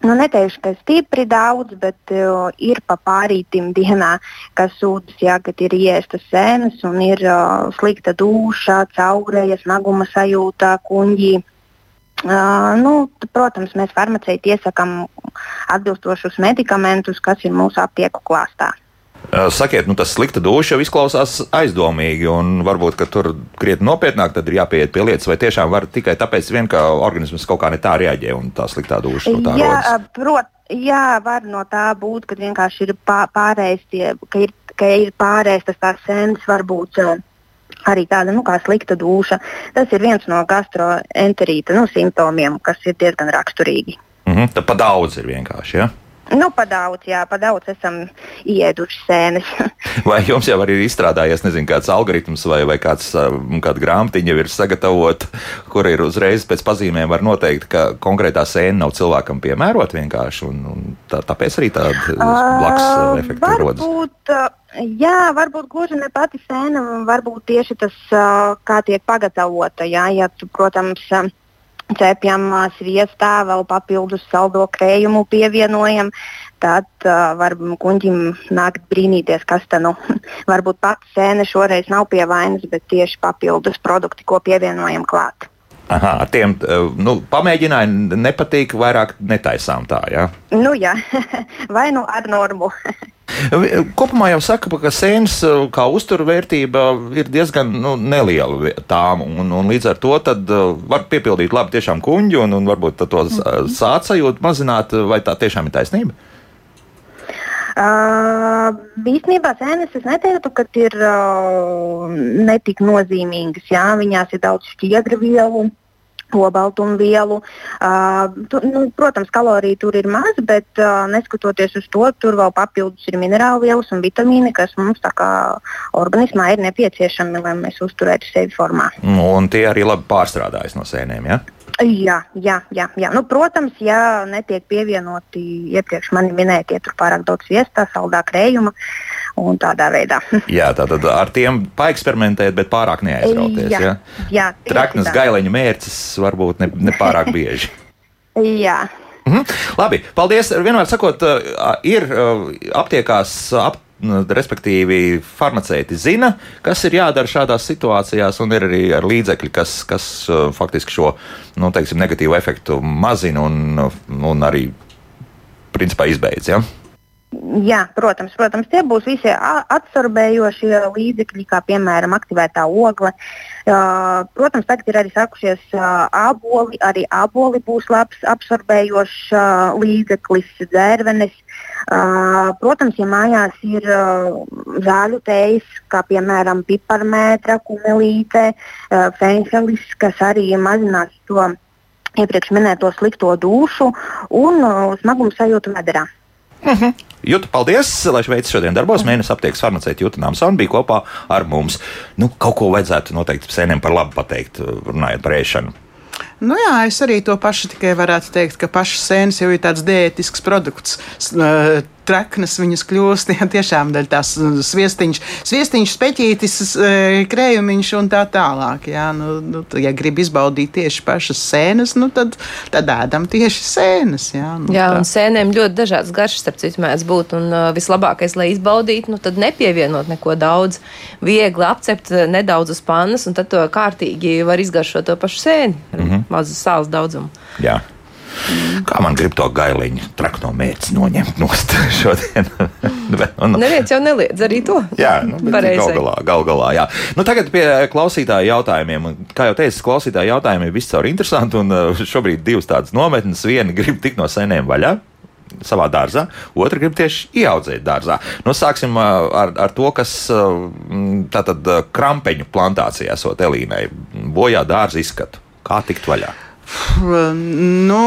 Nu, neteikšu, ka stipri daudz, bet uh, ir pa pārītim dienā, kas sūdzas, kad ir iestas sēnes un ir uh, slikta duša, caurējas, naguma sajūta, kuņģi. Uh, nu, t- protams, mēs farmaceiti iesakām atbilstošus medikamentus, kas ir mūsu aptieku klāstā. Sakiet, nu, tas slikta duša jau izklausās aizdomīgi, un varbūt, ka tur krietni nopietnāk tad ir jāpieiet pie lietas, vai tiešām var tikai tāpēc, vien, ka organisms kaut kā ne tā reaģē un tā sliktā duša no tā jā, rodas. prot, jā, var no tā būt, ka vienkārši ir pā- pārējais, tie, ka ir, ka ir pārējais tas tās sēnes, varbūt arī tāda nu, kā slikta duša. Tas ir viens no gastroenterīta nu, simptomiem, kas ir diezgan raksturīgi. Mhm, tad pa daudz ir vienkārši. Ja? Nu, pa daudz, jā, pa daudz esam ieduši sēnes. <laughs> Vai jums jau arī ir izstrādājies nezinu, kāds algoritms vai, vai kāds, um, kāda grāmatiņa ir sagatavota, kur ir uzreiz pēc pazīmēm var noteikt, ka konkrētā sēne nav cilvēkam piemērota vienkārši, un, un tā, tāpēc arī tāda blakus uh, efekti rodas. varbūt, ā, jā, varbūt gluži ne pati sēna, varbūt tieši tas, ā, kā tiek pagatavota. Jā, ja, tu, protams, ā, cepjam sviestā, vēl papildus saldo krējumu pievienojam, tad uh, var kuņģim nākt brīnīties, kas tā nu. <laughs> Varbūt pati sēne šoreiz nav pie vainas, bet tieši papildus produkti, ko pievienojam klāt. Aha, ar tiem nu, pamēģināja, nepatīk, vairāk netaisām tā. Ja? Nu jā, <laughs> vai nu ar normu. <laughs> Kopumā jau saka, ka sēnes uh, kā uzturvērtība ir diezgan nu, neliela tām, un, un līdz ar to uh, var piepildīt labi tiešām kuģi un, un varbūt to mm. sācajūtu mazināt, vai tā tiešām ir taisnība? Uh, īstenībā sēnes es neteiktu, ka ir uh, netik nozīmīgas. Jā, viņās ir daudz šķiedru vielu. Obaltumvielu. Uh, tu, nu, protams, kaloriju tur ir maz, bet uh, neskatoties uz to, tur vēl papildus ir minerālu vielas un vitamīni, kas mums kā organismā ir nepieciešami, lai mēs uzturētu sevi formā. Nu, Un tie arī labi pārstrādājas no sēnēm. Ja? Jā, jā, jā. jā. Nu, protams, ja netiek pievienoti iepriekš mani minētie, tur pārāk daudz viestā, saldā krējuma un tādā veidā. <laughs> Jā, tātad ar tiem paeksperimentēt, bet pārāk neaizrauties. Jā, Ja? jā, Traknas tā. gaileņa mērķis varbūt ne, ne pārāk <laughs> bieži. Jā. Mhm. Labi, paldies. Vienmēr sakot, ir aptiekās, ap, respektīvi, farmaceiti zina, kas ir jādara šādās situācijās, un ir arī ar līdzekļi, kas, kas faktiski šo nu, teiksim, negatīvo efektu mazina un, un arī principā izbeidz. Ja? Jā, protams, protams, tie būs visi absorbējošie līdzekļi, kā piemēram aktivētā ogle. Uh, protams, tagad ir arī sākušies uh, āboli. Arī āboli būs labs absorbējošs uh, līdzeklis, dzērvenes. Uh, protams, ja mājās ir uh, zāļu tējas, kā piemēram piparmētra, kumelīte, uh, fenhelis, kas arī mazinās to iepriekš minēto slikto dušu un uh, smagumu sajūtu vedarā. Jūta, paldies, lai veids šodien darbos. Mēnesis aptiekas farmaceita Jūta Nāmsona bija kopā ar mums. Nu, kaut ko vajadzētu noteikti sēnēm par labu pateikt, runājot par ēšanu. Nu jā, es arī to pašu tikai varētu teikt, ka pašas sēnes jau ir tāds diētisks produkts. S- ā, Traknas viņas kļūst <laughs> jā, tiešām daļa tās ā, sviestiņš, sviestiņš, speķītis, ā, krējumiņš un tā tālāk. Jā, nu, nu, ja grib izbaudīt tieši pašas sēnes, nu tad, tad ēdam tieši sēnes. Jā, nu, Jā, tā. un sēnēm ļoti dažādas garšas, starp citu, mēdz būt. Un uh, vislabākais, lai izbaudītu, nu, tad nepievienot neko daudz. Viegli apcept uh, nedaudz uz pannas, un tad to kārtīgi var izgaršot to pašu sēni ar mm -hmm. mazu sāls daudzumu. Jā. Kā man grib to gailiņu trakno mērķi noņemt no <laughs> šodien? Un- Neviens jau neliedz arī to. Jā, nu, gal galā, gal galā, jā. Nu, tagad pie klausītāja jautājumiem. Un, Kā jau teicu, klausītāja jautājumi ir viscaur interesanti. Un uh, šobrīd divas tādas nometnes. Viena grib tikt no seniem vaļā. Savā dārzā, otra grib tieši ieaudzēt dārzā. Nu, sāksim uh, ar, ar to, kas mm, tātad krampeņu plantācijā esot Elīnai bojā dārza izskatu. Kā tikt vaļā? Nu,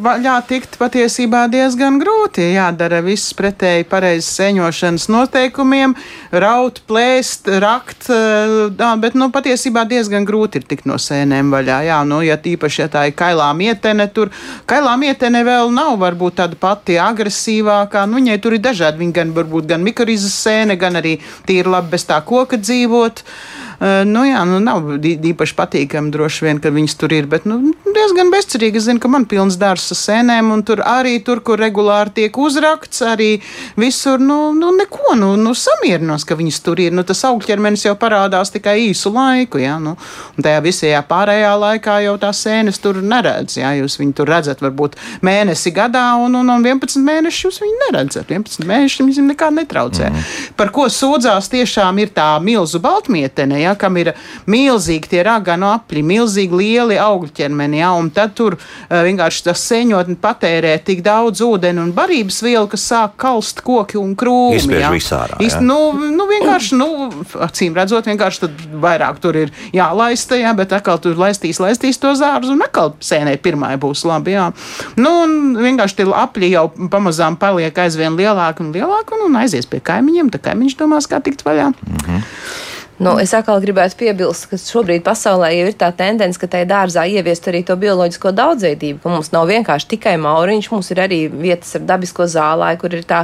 vaļā tikt patiesībā diezgan grūti. Jādara viss pretēji pareizes sēņošanas noteikumiem, raut, plēst, rakt. Jā, bet nu, patiesībā diezgan grūti ir tikt no sēnēm vaļā. Jā, nu, ja tīpaši, ja tā ir kailā mietene, tur kailā mietene vēl nav varbūt tāda pati agresīvākā. Nu, viņai tur ir dažādi. Viņa gan varbūt gan mikorizas sēne, gan arī tīri labi bez tā koka dzīvot. Uh, nu, jā, nu, nav īpaši patīkami droši vien, ka viņas tur ir, bet nu, diezgan bezcerīgi. Es zinu, ka man ir pilns dārsts ar sēnēm, un tur arī tur, kur regulāri tiek uzrakts, arī visur, nu, nu neko, nu, nu samierinos, ka viņas tur ir. Nu, tas augļķermenis jau parādās tikai īsu laiku, jā, nu, un tajā visajā pārējā laikā jau tās sēnes tur neredz, jā, jūs viņu tur redzat varbūt mēnesi gadā, un, un, un 11 mēnešus jūs viņu neredzat. 11 mēneši viņam nekā netraucē. Mm. Par ko sūdzās tiešām ir tā milzu baltmietene, ja, kam ir milzīgi tie raganu apļi, milzīgi lieli augļu ķermeni, ja, un tad tur uh, vienkārši tas seņotni patērē tik daudz ūdeni un barības vielu, ka sāk kalst koki un krūmi. Izspiež ja. visārā, Iz, jā. nu, nu, vienkārši, nu, acīm redzot, vienkārši tad vairāk tur ir jālaista, ja, bet atkal tur laistīs, laistīs to zārus, un atkal sēnē pirmā būs labi, jā. Nu, un vienkārši tie apļi jau pamazām paliek aizvien lielāki un lielāki, un, un aizies pie kaimiņiem, tad kaimiņš domās, kā tikt vaļā. Nu, es atkal gribētu piebilst, ka šobrīd pasaulē jau ir tā tendence, ka tajā dārzā ieviest arī to bioloģisko daudzveidību, ka mums nav vienkārši tikai mauriņš, mums ir arī vietas ar dabisko zālāju, kur ir tā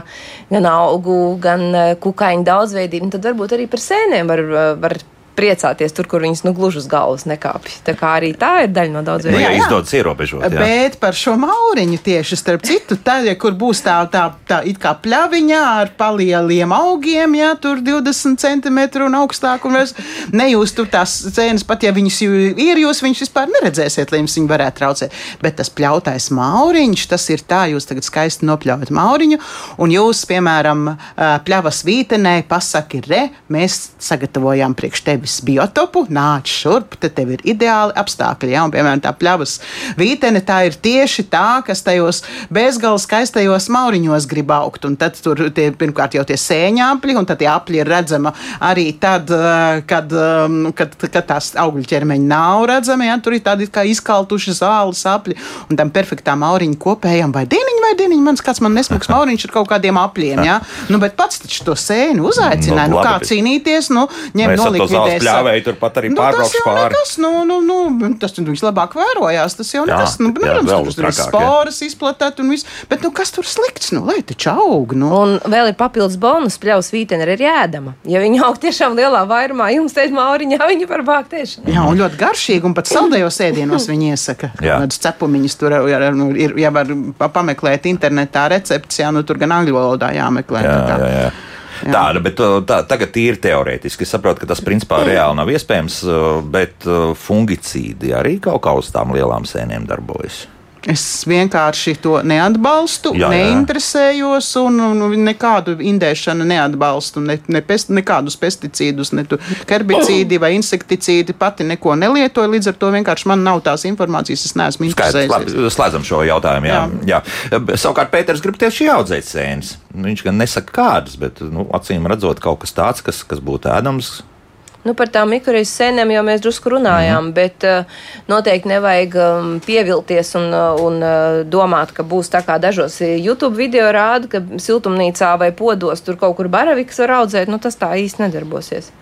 gan augu, gan eh, kukaiņu daudzveidība. Un tad varbūt arī par sēnēm var, eh, var priecāties tur, kur viņas nu gluži uz galvas nekāpj. Tā kā arī tā ir daļa no Nu, daudzveidības. ja jā. izdodas ierobežot, jā. Bet par šo mauriņu tieši starp citu, tad, ja kur būs tā, tā, tā it kā pļaviņā ar palieliem augiem, jā, tur 20 cm un augstāk, un vairs nejūst tur tās cēnas, pat ja viņas ir, jūs viņus vispār neredzēsiet, lai jums viņi varētu traucēt. Bet tas pļautais mauriņš, tas ir tā, jūs tagad skaisti nopļaujat mauriņu, un jūs, piemēram, pļavas vītenē pasaki, re, mēs sagatavojām priekš tevis biotopu, nāc šurp, te tev ir ideāli apstākļi, jā, un, piemēram, tā pļavas vītene, tā ir tieši tā, kas tajos bezgalīgi skaistajos mauriņos grib augt, un tad tur tie, pirmkārt jau tie sēņāpļi, un tad tie apļi ir redzama arī tad, ā, kad, ām, kad, kad tās augļu ķermeņi nav redzami, jā, tur ir tādi kā izkaltuši zāles apļi, un tam perfektām mauriņu kopējam, vai dieniņi, vai dieniņi, mans kāds man nesmuks mauriņš ar kaut kādiem apļiem, jā, nu, bet pats taču to sēni uzaicināja, Nu, nu, kā cīnīties, nu, ņem Mēs pļāvēju turpat arī Nu, pārbraukšu tas jau pāri. nekas, nu, nu, nu, tas tur vislabāk vērojās. Tas jau Jā, nekas, nu, jā, protams, vēl tur tur ir trakāk, jā. sporas izplatēt un viss. Bet, nu, kas tur slikts? Nu, lai taču aug, nu. Un vēl ir papildus bonus, pļaus vītene ir ēdama. Ja viņi aug tiešām lielā vairumā, jums teikt, mauriņā, <laughs> viņi var bākt tieši. Jā, un ļoti garšīgi, un pat saldējos ēdienos viņi iesaka. Jā. Tādus cepumiņus tur ir, nu, ir ja var pa- pameklēt internetā recepts, jā, nu tur gan angļu valodā jāmeklē. Jā, jā, jā. Tāda, bet uh, tā, tagad ir teorētiski. Es saprotu, ka tas principā reāli nav iespējams, uh, bet uh, fungicīdi arī kaut kā uz tām lielām sēnēm darbojas. Es vienkārši to neatbalstu, Jā, jā. neinteresējos un, un nekādu indēšanu neatbalstu. Ne, ne pest, nekādus pesticīdus, ne herbicīdi vai insekticīdi pati neko nelietoju. Līdz ar to vienkārši man nav tās informācijas, es neesmu interesējies. slēdzam šo jautājumu. Jā. Jā. Jā. Savukārt Pēters grib tieši audzēt sēnes. Viņš gan nesaka kādas, bet nu, acīm redzot kaut kas tāds, kas, kas būtu ēdams. Nu, par tām mikroreizes sēnēm jau mēs drusku runājām, mm bet uh, noteikti nevajag um, pievilties un, uh, un uh, domāt, ka būs tā kā dažos YouTube video rāda, ka siltumnīcā vai podos tur kaut kur baravikas var audzēt. Nu, tas tā īsti nedarbosies.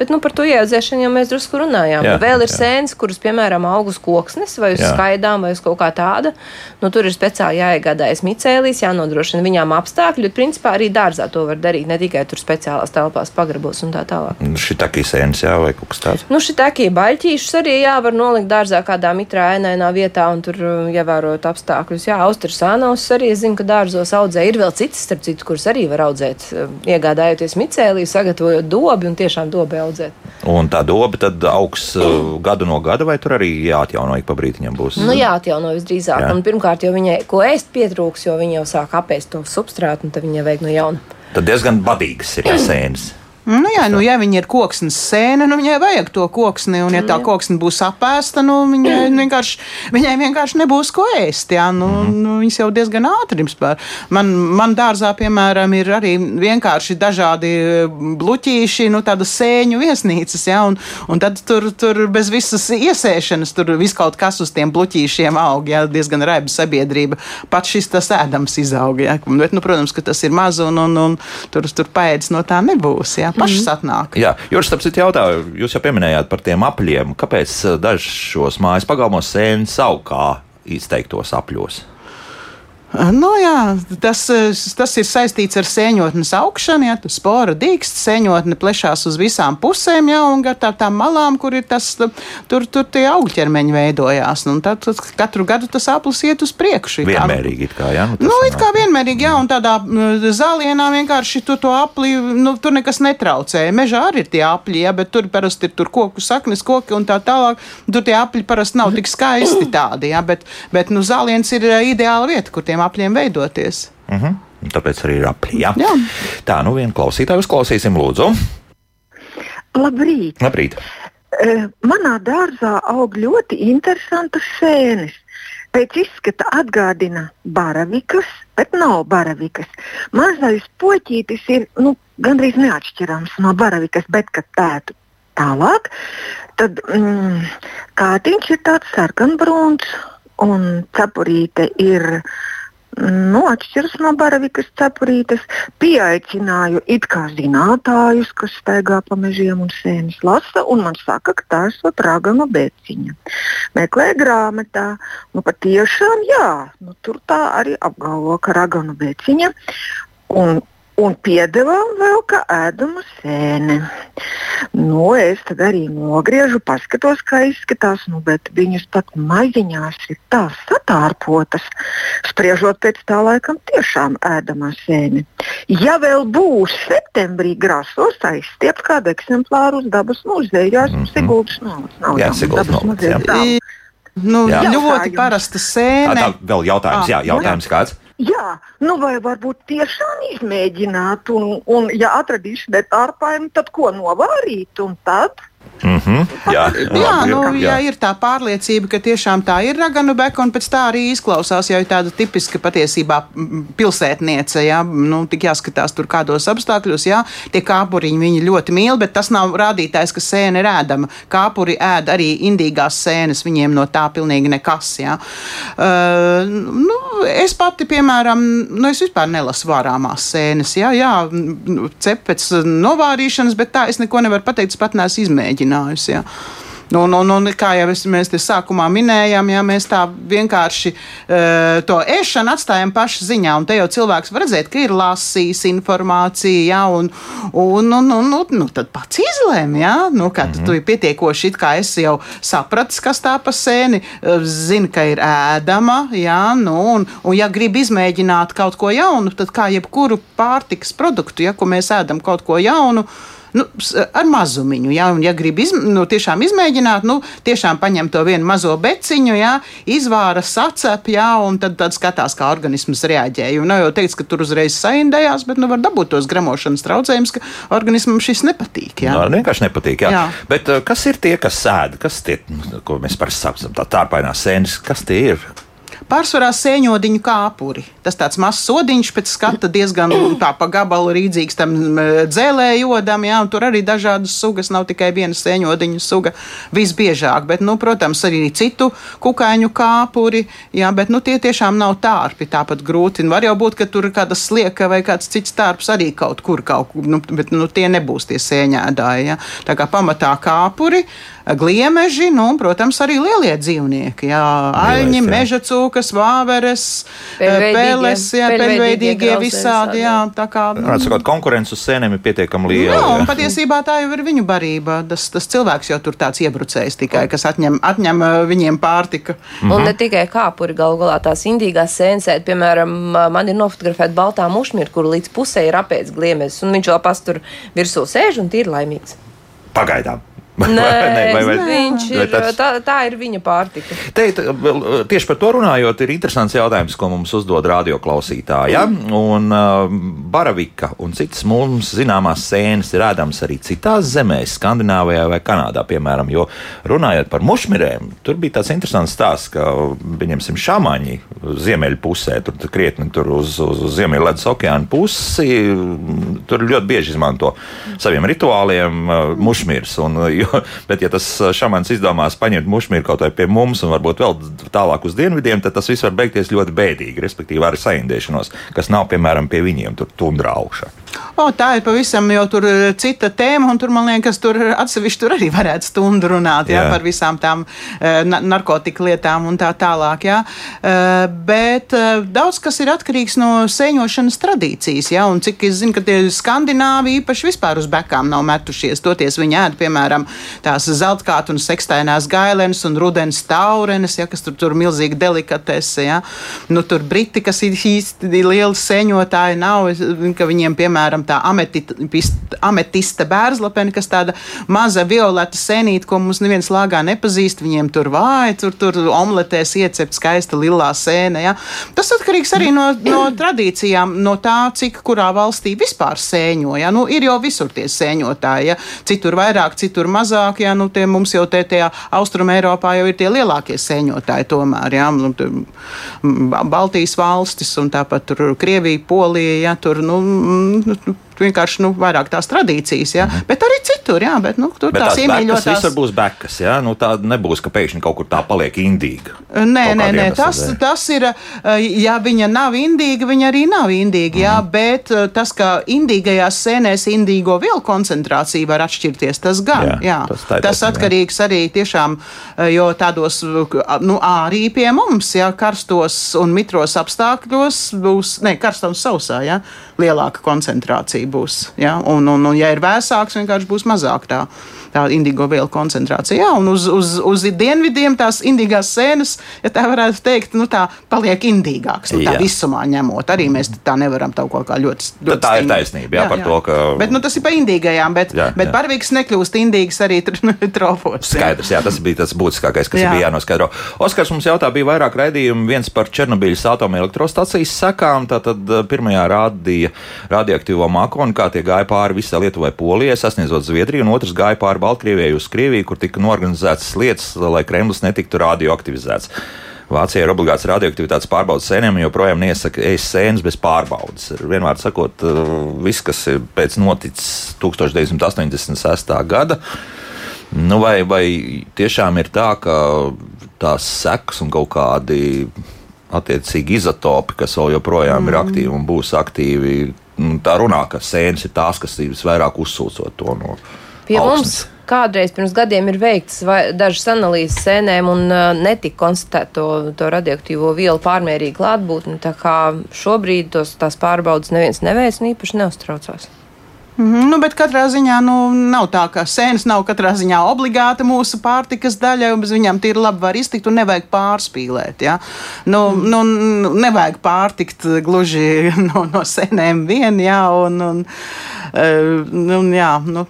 Bet nu, par to ieaudzēšanu jau mēs drusku runājām. Jā, Vēl ir jā. sēnes, kuras, piemēram, aug uz koksnes vai uz Jā. skaidām vai uz kaut kā tāda. Nu, tur ir speciāli jāiegādājas micēlijas, jānodrošina viņām apstākļi. Bet, principā, arī dārzā to var darīt, ne tikai tur speciālās telpās, pagrabos un tā tālāk. Šī tā kā sēnes, jā, vai kaut kas tāds. Nu, šī tā kā baļķīšus arī jā, var nolikt dārzā kādā mitrā ēnainā vietā un tur uh, ievērot apstākļus. Jā, austrus ānaus arī es zinu, ka dārzos audzē. Ir vēl citas, starp citu, kuras arī var audzēt, uh, iegādājoties micēliju, sagatavojot dobi un tiešām dobi audzēt. Un tā doba tad augs uh, gadu no gada, vai tur arī jāatjauno ik pa brītiņam būs? Nu, jā, atjauno visdrīzāk. Jā. Un pirmkārt, jau viņai ko ēst pietrūks, jo viņa jau sāk apēst to substrātu un tad viņa vajag no jauna. Tad diezgan badīgas ir sēnes. Nu, jā, nu, ja viņa ir koksnes sēne, nu, viņai vajag to koksni. Un, ja tā koksne būs apēsta, nu, viņai, <clears throat> vienkārši, viņai vienkārši nebūs ko ēst. Jā, nu, mm. nu, viņas jau diezgan ātri spēr. Man, man dārzā, piemēram, ir arī vienkārši dažādi bluķīši, nu, tādas sēņu viesnīcas. Jā, un, un tad tur, tur bez visas iesēšanas, tur viss kaut kas uz tiem bluķīšiem aug. Jā, diezgan raiba sabiedrība. Pat šis tas ēdams izaug. Jā, bet, nu, protams, ka tas ir maz un, un, un tur, tur paēdis no tā nebūs. Jā, pašas mm. atnāk. Jā, Jūras, starp citu, jautāju, jūs jau pieminējāt par tiem apļiem. Kāpēc eh, dažs šos mājas pagalmos sēņas savu kā izteiktos apļos? Nu, jā, tas, tas ir saistīts ar sēņotnes augšanu. Ja, spora dīkst, sēņotne plešās uz visām pusēm, ja, un gar tā, tām malām, kur ir tas, tur, tur tie augļķermeņi veidojās. Nu, tad, tad katru gadu tas aplis iet uz priekšu. Vienmērīgi, it kā, jā? Nu, nu it kā vienmērīgi, jā, un tādā zālienā vienkārši tu to apli, nu, tur nekas netraucē. Mežā arī ir tie apļi, ja, bet tur parasti ir tur koku saknes, koki un tā tālāk. Tur tie apļi parasti nav tik skaisti <clears throat> tādi, ja, bet, bet nu, zāliens ir ideāla vieta, kur tiem šiem apļiem veidoties. Uh mhm. -huh. Tāpēc arī ir apli. Jā. Jā. Tā, nu vienu klausītāju uzklausīsim, lūdzu. Labrīt! Labrīt. Uh, manā dārzā aug ļoti interesantas sēnes. Pēc izskata atgādina baravikas, bet nav baravikas. Mazais poķītis ir nu, gandrīz neatšķirams no baravikas, bet, kad pētu tālāk, tad mm, kātiņš ir tāds sarkanbrūns un cepurīte ir. Nu, atšķiras no baravikas cepurītes. Pieaicināju it kā zinātājus, kas staigā pa mežiem un sēnes lasa, un man saka, ka tā ir raganu bēciņa. Meklēju grāmatā, nu patiešām jā, nu, tur tā arī apgalvo, ka raganu bēciņa. Un un piedevām vēl kā ēdama sēne. Nu, es tad arī nogriežu, paskatos, kā izskatās, nu, bet viņas pat maziņās ir tā satārpotas. Spriežot pēc tā, laikam tiešām ēdamā sēne. Ja vēl būs septembrī grasos aizstiept kādu eksemplāru uz dabas muzeju, jo esmu mm -hmm. Siguldas novas. Nav jā, Siguldas novas. Nu, jā. ļoti parasta sēne. Tā, tā vēl jautājums, ah, jā, jautājums jā. kāds? Jā, nu vai varbūt tiešām izmēģināt, un, un ja atradīšu detārpājumu, tad ko novārīt un tad? Mm -hmm. Jā, jā, nu, jā, ir tā pārliecība, ka tiešām tā ir raganu beka, un pēc tā arī izklausās jau tāda tipiska patiesībā pilsētniece. Jā, nu, tik jāskatās tur kādos apstākļos, jā, tie kāpuriņi viņi ļoti mīl, bet tas nav rādītājs, ka sēne ir ēdama. Kāpuri ēd arī indīgās sēnes, viņiem no tā pilnīgi nekas. Jā. Uh, nu, es pati, piemēram, nu, es vispār nelasu vārāmās sēnes, jā, jā cep pēc novārīšanas, bet tā es neko nevaru pateikt, es pat neesmu izmēģinājis mēģinājusi. Ja. Nu, nu, nu, kā jau es, mēs te sākumā minējām, ja mēs tā vienkārši uh, to ēšanu atstājam pašu ziņā, un te jau cilvēks var redzēt, ka ir lasījis informāciju, ja, un, un, un, un, un nu, tad pats izlēma, ja, nu, ka mm -hmm. tu ir pietiekoši, it kā es jau sapratis, kas tā pa sēni, zini, ka ir ēdama, ja, nu, un, un ja grib izmēģināt kaut ko jaunu, tad kā jebkuru pārtikas produktu, ja, ko mēs ēdam kaut ko jaunu, nu, ar mazumiņu. Ja, un, ja grib izm, nu, tiešām izmēģināt, nu, tiešām paņem to vienu mazo beciņu, ja, izvāra sacep, ja, un tad, tad skatās, kā organisms reaģē. Jo nav jau teikts, ka tur uzreiz saindējās, bet nu, var dabūt tos gramošanas traucējumus, ka organismam šis nepatīk. Ja. No, nu, vienkārši nepatīk. Jā. Jā. Bet uh, kas ir tie, kas sēž, kas tie, ko mēs parasti saucam, tā tārpainās sēnes, kas tie ir? Pārsvarā sēņodiņu kāpuri. Tas tāds mazs sodiņš pēc skata diezgan tā pa gabalu rīdzīgs tam dzēlējodam, jā, un tur arī dažādas sugas, nav tikai viena sēņodiņu suga visbiežāk, bet, nu, protams, arī citu kukaiņu kāpuri, jā, bet, nu, tie tiešām nav tārpi tāpat grūti. Var jau būt, ka tur kāda slieka vai kāds cits tārps arī kaut kur kaut kur, nu, bet, nu, tie nebūs tie sēņēdāji, jā. Tā kā pamatā kāpuri gliemeži, nu, un, protams, arī lielie dzīvnieki. Jā, aļņi, meža cūkas, vāveres, peles, jā, peļveidīgie visādi. Jā, tā kā. Sakot, konkurence uz sēnēm ir pietiekami liela. Jā, un patiesībā tā jau ir viņu barība. Tas, tas cilvēks jau tur tāds iebrucējs tikai, kas atņem, atņem viņiem pārtika. Mhm. Un ne tikai kāpuri galu galā tās indīgās sēnesēt, piemēram, man ir nofotografēta baltā mušmīra, kur līdz pusē ir apēdz gliemežs, un viņš vēl pastur virsū sēž un tīri laimīgs. Pagaidām. Nē, vai- vai- viņš vai ir, tas- tā, tā ir viņa pārtika. Te, tieši par to runājot, ir interesants jautājums, ko mums uzdod radioklausītāji. Ja? Un uh, baravika un citas mums zināmās sēnes ir ēdamas arī citās zemēs, Skandināvijā vai Kanādā, piemēram. Jo runājot par mušmirēm, tur bija tāds interesants stāsts, ka, pieņemsim, šāmaņi ziemeļu pusē, tur, krietni tur uz, uz, uz Ziemeļledus okeāna pusi, tur ļoti bieži izmanto saviem rituāliem uh, mušmirs. Un, uh, jo, <laughs> bet, ja tas šāmanis izdomās paņemt mušmiru kaut vai pie mums un varbūt vēl tālāk uz dienvidiem, tad tas viss var beigties ļoti bēdīgi, respektīvi ar saindēšanos, kas nav, piemēram, pie viņiem tur tundrā augšā. O, tā ir pavisam jau tur eh, cita tēma, un tur man liekas, tur atsevišķi tur arī varētu stundu runāt jā, Jā. par visām tām uh, narkotika lietām un tā tālāk. Jā. Uh, bet daudz kas ir atkarīgs no sēņošanas tradīcijas, jā, un cik es zinu, ka tie skandināvi īpaši vispār uz bekām nav metušies. Toties viņi ēd, piemēram, tās zeltkātu un sekstainās gailenes un rudens taurenes, jā, kas tur, tur milzīgi delikatese, jā. Nu, tur briti, kas ir īsti lieli sēņotāji, nav, ka viņiem, piemēram, tā ametist- ametista bērzlapene, kas tāda maza violeta sēnīte, ko mums neviens lāgā nepazīst, viņiem tur vāja, tur, tur omletēs iecept skaista lilā sēne. Ja? Tas atkarīgs arī no, no tradīcijām, no tā, cik kurā valstī vispār sēņo. Ja? Nu, ir jau visur tie sēņotāji, ja? citur vairāk, citur mazāk. Ja? Nu, tie mums jau te tajā Austrum Eiropā jau ir tie lielākie sēņotāji tomēr. Ja? Nu, tur, Baltijas valstis un tāpat tur Krievija, Polija, ja? tur nu, mm, nu, vienkārši nu, vairāk tās tradīcijas, ja? bet arī citur. Jā, bet, nu, tur Bet tās tās iemīļotās. visur būs bekas, ja? nu, tā nebūs, ka pēkšņi kaut kur tā paliek indīga. Nē, nē, nē tas, dēļ. tas ir. eh, Ja viņa nav indīga, viņa arī nav indīga. Jā, Mhm. bet eh, tas, ka indīgajās sēnēs indīgo vielu koncentrācija var atšķirties, tas gan. Jā, Jā, tas tā tas jā. atkarīgs arī tiešām, eh, jo tādos, nu, arī pie mums, ja karstos un mitros apstākļos būs, ne, karstā un sausā, ja, lielāka koncentrācija būs. Ja, un, un, un, ja ir vēsāks, vienkārši būs mazāk tā. Tā indigo vielu koncentrācija. Jā, un uz, uz, uz dienvidiem tās indīgās sēnes, ja tā varētu teikt, nu, tā paliek indīgāks. Nu, tā Jā. visumā ņemot, arī mēs tā nevaram tā kaut kā ļoti. ļoti tā ir stingri. taisnība, jā, par to, ka- Bet nu, tas ir pa indīgajām, bet, Jā, jā, bet jā. barvīgs nekļūst indīgs arī <laughs> tropos. jā. Skaidrs, jā, tas bija tas būtiskākais, kas jā. Jā. bija jānoskaidro. Oskars mums jautā, bija vairāk raidījumu, viens par Černobiļas atomelektrostacijas sekām. Tātad eh, pirmajā rādīja radioaktīvo mākoni, kā tie gāja pāri visai Lietuvai, Polijai, sasniedzot Zviedriju, un otrs gāja pāri Baltkrievijai uz Krieviju, kur tika norganizētas lietas, lai Kremlis netiktu radioaktivizēts. Vācijā ir obligāts radioaktivitātes pārbaudas sēnēm, joprojām neiesaka ēst sēnes bez pārbaudas. Vienmēr sakot, eh, viss, kas ir pēc noticis 1986. gada, Nu, vai, vai tiešām ir tā, ka tās sekas un kaut kādi attiecīgi izotopi, kas vēl joprojām mm. ir aktīvi un būs aktīvi, nu, tā runā, ka sēnes ir tās, kas ir visvairāk uzsūcot to no Pie augsnes. mums kādreiz pirms gadiem ir veikts dažas analīzes sēnēm un uh, netika konstatēta to, to radioaktīvo vielu pārmērīgu klātbūtni. Tā kā šobrīd tos, tās pārbaudas neviens neveic un īpaši neuztraucās. Mhm, Nu, bet katrā ziņā nu, nav tā, ka sēnes nav katrā ziņā obligāta mūsu pārtikas daļa, un bez viņām tīri labi var iztikt un nevajag pārspīlēt. Ja? Nu, mm. nu, nevajag pārtikt gluži <laughs> no, no sēnēm vien, jā, un, un, eh, nu, jā, nu,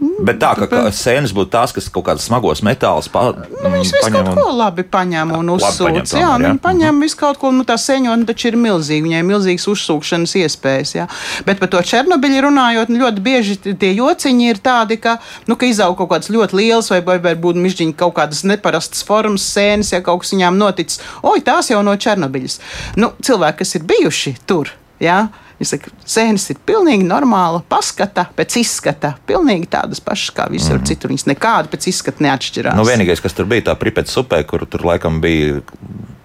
Bet tā, ka, ka sēnes būtu tās, kas kaut kādas smagos metālus pa, Nu, Viņas visu kaut ko labi paņem un uzsūc. paņem Jā, jā. Mhm. viņi paņem visu kaut ko, nu tā seņona taču ir milzīga, viņai ir milzīgas uzsūkšanas iespējas. Jā. Bet par to Černobiļu runājot, nu, ļoti bieži tie jociņi ir tādi, ka, nu, ka izaug kaut kāds ļoti liels vai, vai varbūt mišķiņi kaut kādas neparastas formas sēnes, ja kaut kas viņām noticis. Oi, tās jau no Černobiļas. Nu, cilvēki, kas ir bijuši tur, jā. Es saku, sēnes ir pilnīgi normāla, paskata pēc izskata. Pilnīgi tādas pašas kā visur mm. citur. Viņas nekādi pēc izskata neatšķirās. Nu, vienīgais, kas tur bija, tā pripets upē, kur tur laikam bija.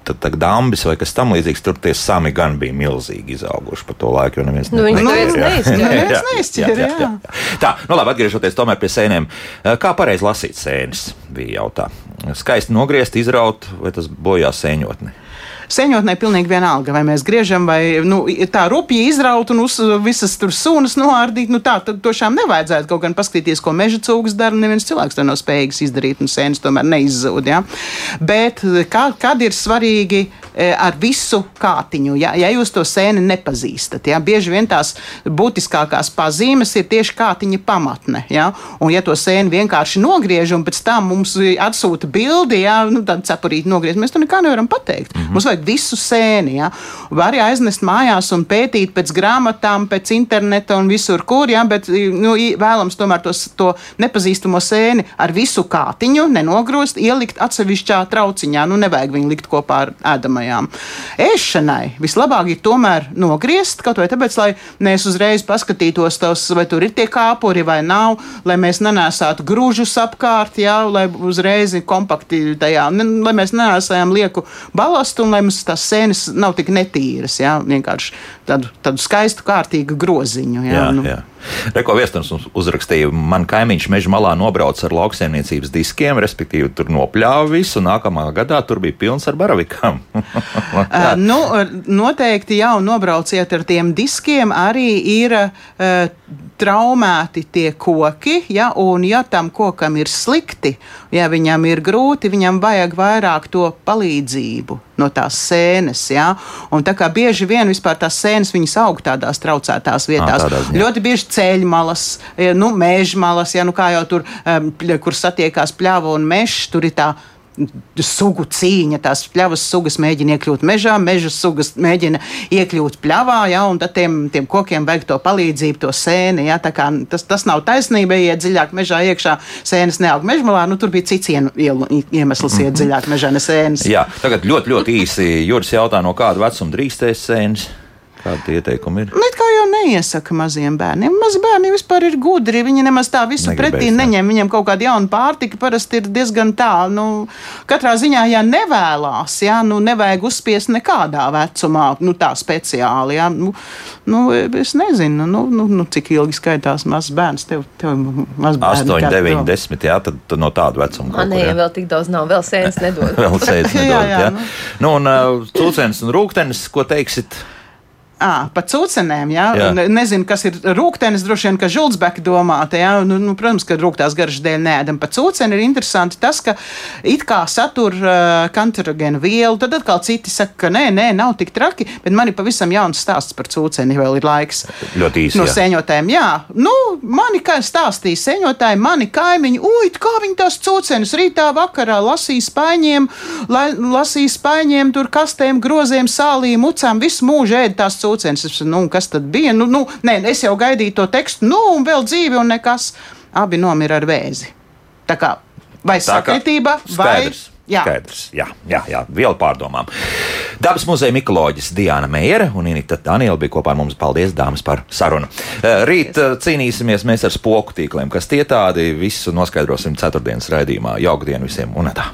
Tad tā dambis vai kas tamlīdzīgs, tur tie sami gan bija milzīgi izauguši pa to laiku, Nu, neizšķīra, jā, jā, jā. Tā, nu labi, atgriežoties tomēr pie sēnēm. Kā pareizi lasīt sēnes, bija jautā. Skaisti nogriezt, izraut, vai tas bojā sēņotni? Sēņotnē pilnīgi vienalga, vai mēs griežam, vai nu, tā rupji izraut un uz, visas tur sūnas noārdīt. Nu, tā tošām nevajadzētu kaut gan paskatīties, ko meža cūgas dara. Neviens cilvēks to nav spējīgs izdarīt, un sēnes tomēr neizzūd. Ja? Bet kā, kad ir svarīgi e, ar visu kātiņu, ja, ja jūs to sēni nepazīstat. Ja. Bieži vien tās būtiskākās pazīmes ir tieši kātiņa pamatne. Ja. Un, ja to sēni vienkārši nogriež un pēc tam mums atsūta bildi, ja, nu, tad cepurīt nogriezt, mēs to nekā nevaram pateikt. Mm -hmm. Mums vajag visu sēni. Ja. Var arī aiznest mājās un pētīt pēc grāmatām, pēc interneta un visur, kur, ja, bet nu, vēlams tomēr tos, to nepazīstamo sēni ar visu kātiņu nenogrozt, ielikt atsevišķā trauciņā. Nu, nevajag viņu likt kopā ar ēdamajām. Ēšanai vislabāk ir tomēr nogriezt, kaut vai tāpēc, lai mēs uzreiz paskatītos, tos, vai tur ir tie kāpuri vai nav, lai mēs nenēsātu grūžus apkārt, jā, lai uzreiz kompakti tajā, lai mēs nenēsājam lieku balastu un lai mums tās sēnes nav tik netīras, jā, vienkārši tādu, tādu skaistu, kārtīgu groziņu. Jā, jā, nu. jā. Reko viesturs mums uzrakstīja, man kaimiņš meža malā nobrauc ar lauksaimniecības diskiem, respektīvi tur nopļāva visu, nākamā gadā tur bija pilns ar baravikām. uh, <laughs> nu, noteikti jau nobrauciet ar tiem diskiem, arī ir uh, traumēti tie koki, ja, un ja tam kokam ir slikti, ja viņam ir grūti, viņam vajag vairāk to palīdzību no tās sēnes. Ja? Un tā kā bieži vien vispār tās sēnes viņas aug tādās traucētās vietās. À, ļoti bieži ceļmalas, nu, mežmalas, ja, nu, kā jau tur, kur satiekās pļava un mežs, tur ir tā sugu cīņa. Tās pļavas sugas mēģina iekļūt mežā, meža sugas mēģina iekļūt pļavā, ja, un tad tiem, tiem kokiem vajag to palīdzību, to sēni. Ja, tas, tas nav taisnība, iet dziļāk mežā iekšā, sēnes neaug mežmalā. Nu, tur bija cits iemesls, iet dziļāk mežā, ne sēnes. Jā, tagad ļoti, ļoti īsi Juris jautā, no kāda vecuma drīkstēs sēnes. Kādi ieteikumi ir? Nu, jau neiesaka maziem bērniem. Mazi bērni vispār ir gudri. Viņi nemaz tā visu Negribēs, pretī neņem. Viņiem kaut kāda jauna pārtika parasti ir diezgan tālu. Nu, katrā ziņā, ja nevēlās, ja, nu, nevajag uzspiest nekādā vecumā, nu, tā speciāli. Ja. Nu, nu, es nezinu, nu, nu, nu, cik ilgi skaitās mazs bērns. Tev, tev maz bērni, 8, 9, 10. Jā, tad, tad no tāda vecuma. Man nē, ja vēl tik daudz nav, vēl sēnes nedod. <laughs> vēl sēnes <laughs> nedod. jā, jā, jā. Nu. Nu, un uh, cūcens un rūktenis, ko teiksit? À, pa cūcenēm, jā. jā. Un, nezinu, kas ir rūktenis, droši vien, ka žultsbeka domāta, jā. Nu, nu, protams, ka rūktās garžas dēļ nēdam. Pa cūceni ir interesanti tas, ka it kā satur uh, kancerogēnu vielu, tad atkal citi saka, ka nē, nē, nav tik traki, bet man ir pavisam jauns stāsts par cūceni, vēl ir laiks. Ļoti īsi. No jā. sēņotājiem, jā. Nu, mani kā stāstīja sēņotāji, mani kaimiņi, uj, kā viņi tās cūcenes rītā vakarā lasīja spaiņiem, la, lasīja spaiņiem, tur kastēm, groziem, sālīm, mucām, visu mūžu ēd tās cūcenes. Es, nu, kas tad bija? Nu, nu, nē, es jau gaidīju to tekstu, nu, un vēl dzīvi, un nekas. Abi nomira ar vēzi. Tā kā vai sakritība, vai. Jā. Skaidrs. Jā, jā, jā, viela pārdomām. Dabas muzeja mikoloģis Diana Meijere un Inita Daniela bija kopā ar mums. Paldies, dāmas, par sarunu. Eh, rīt eh, cīnīsimies mēs ar spoku tīkliem, kas tie tādi. Visu noskaidrosim ceturtdienas raidījumā. Jauku dienu visiem un tā!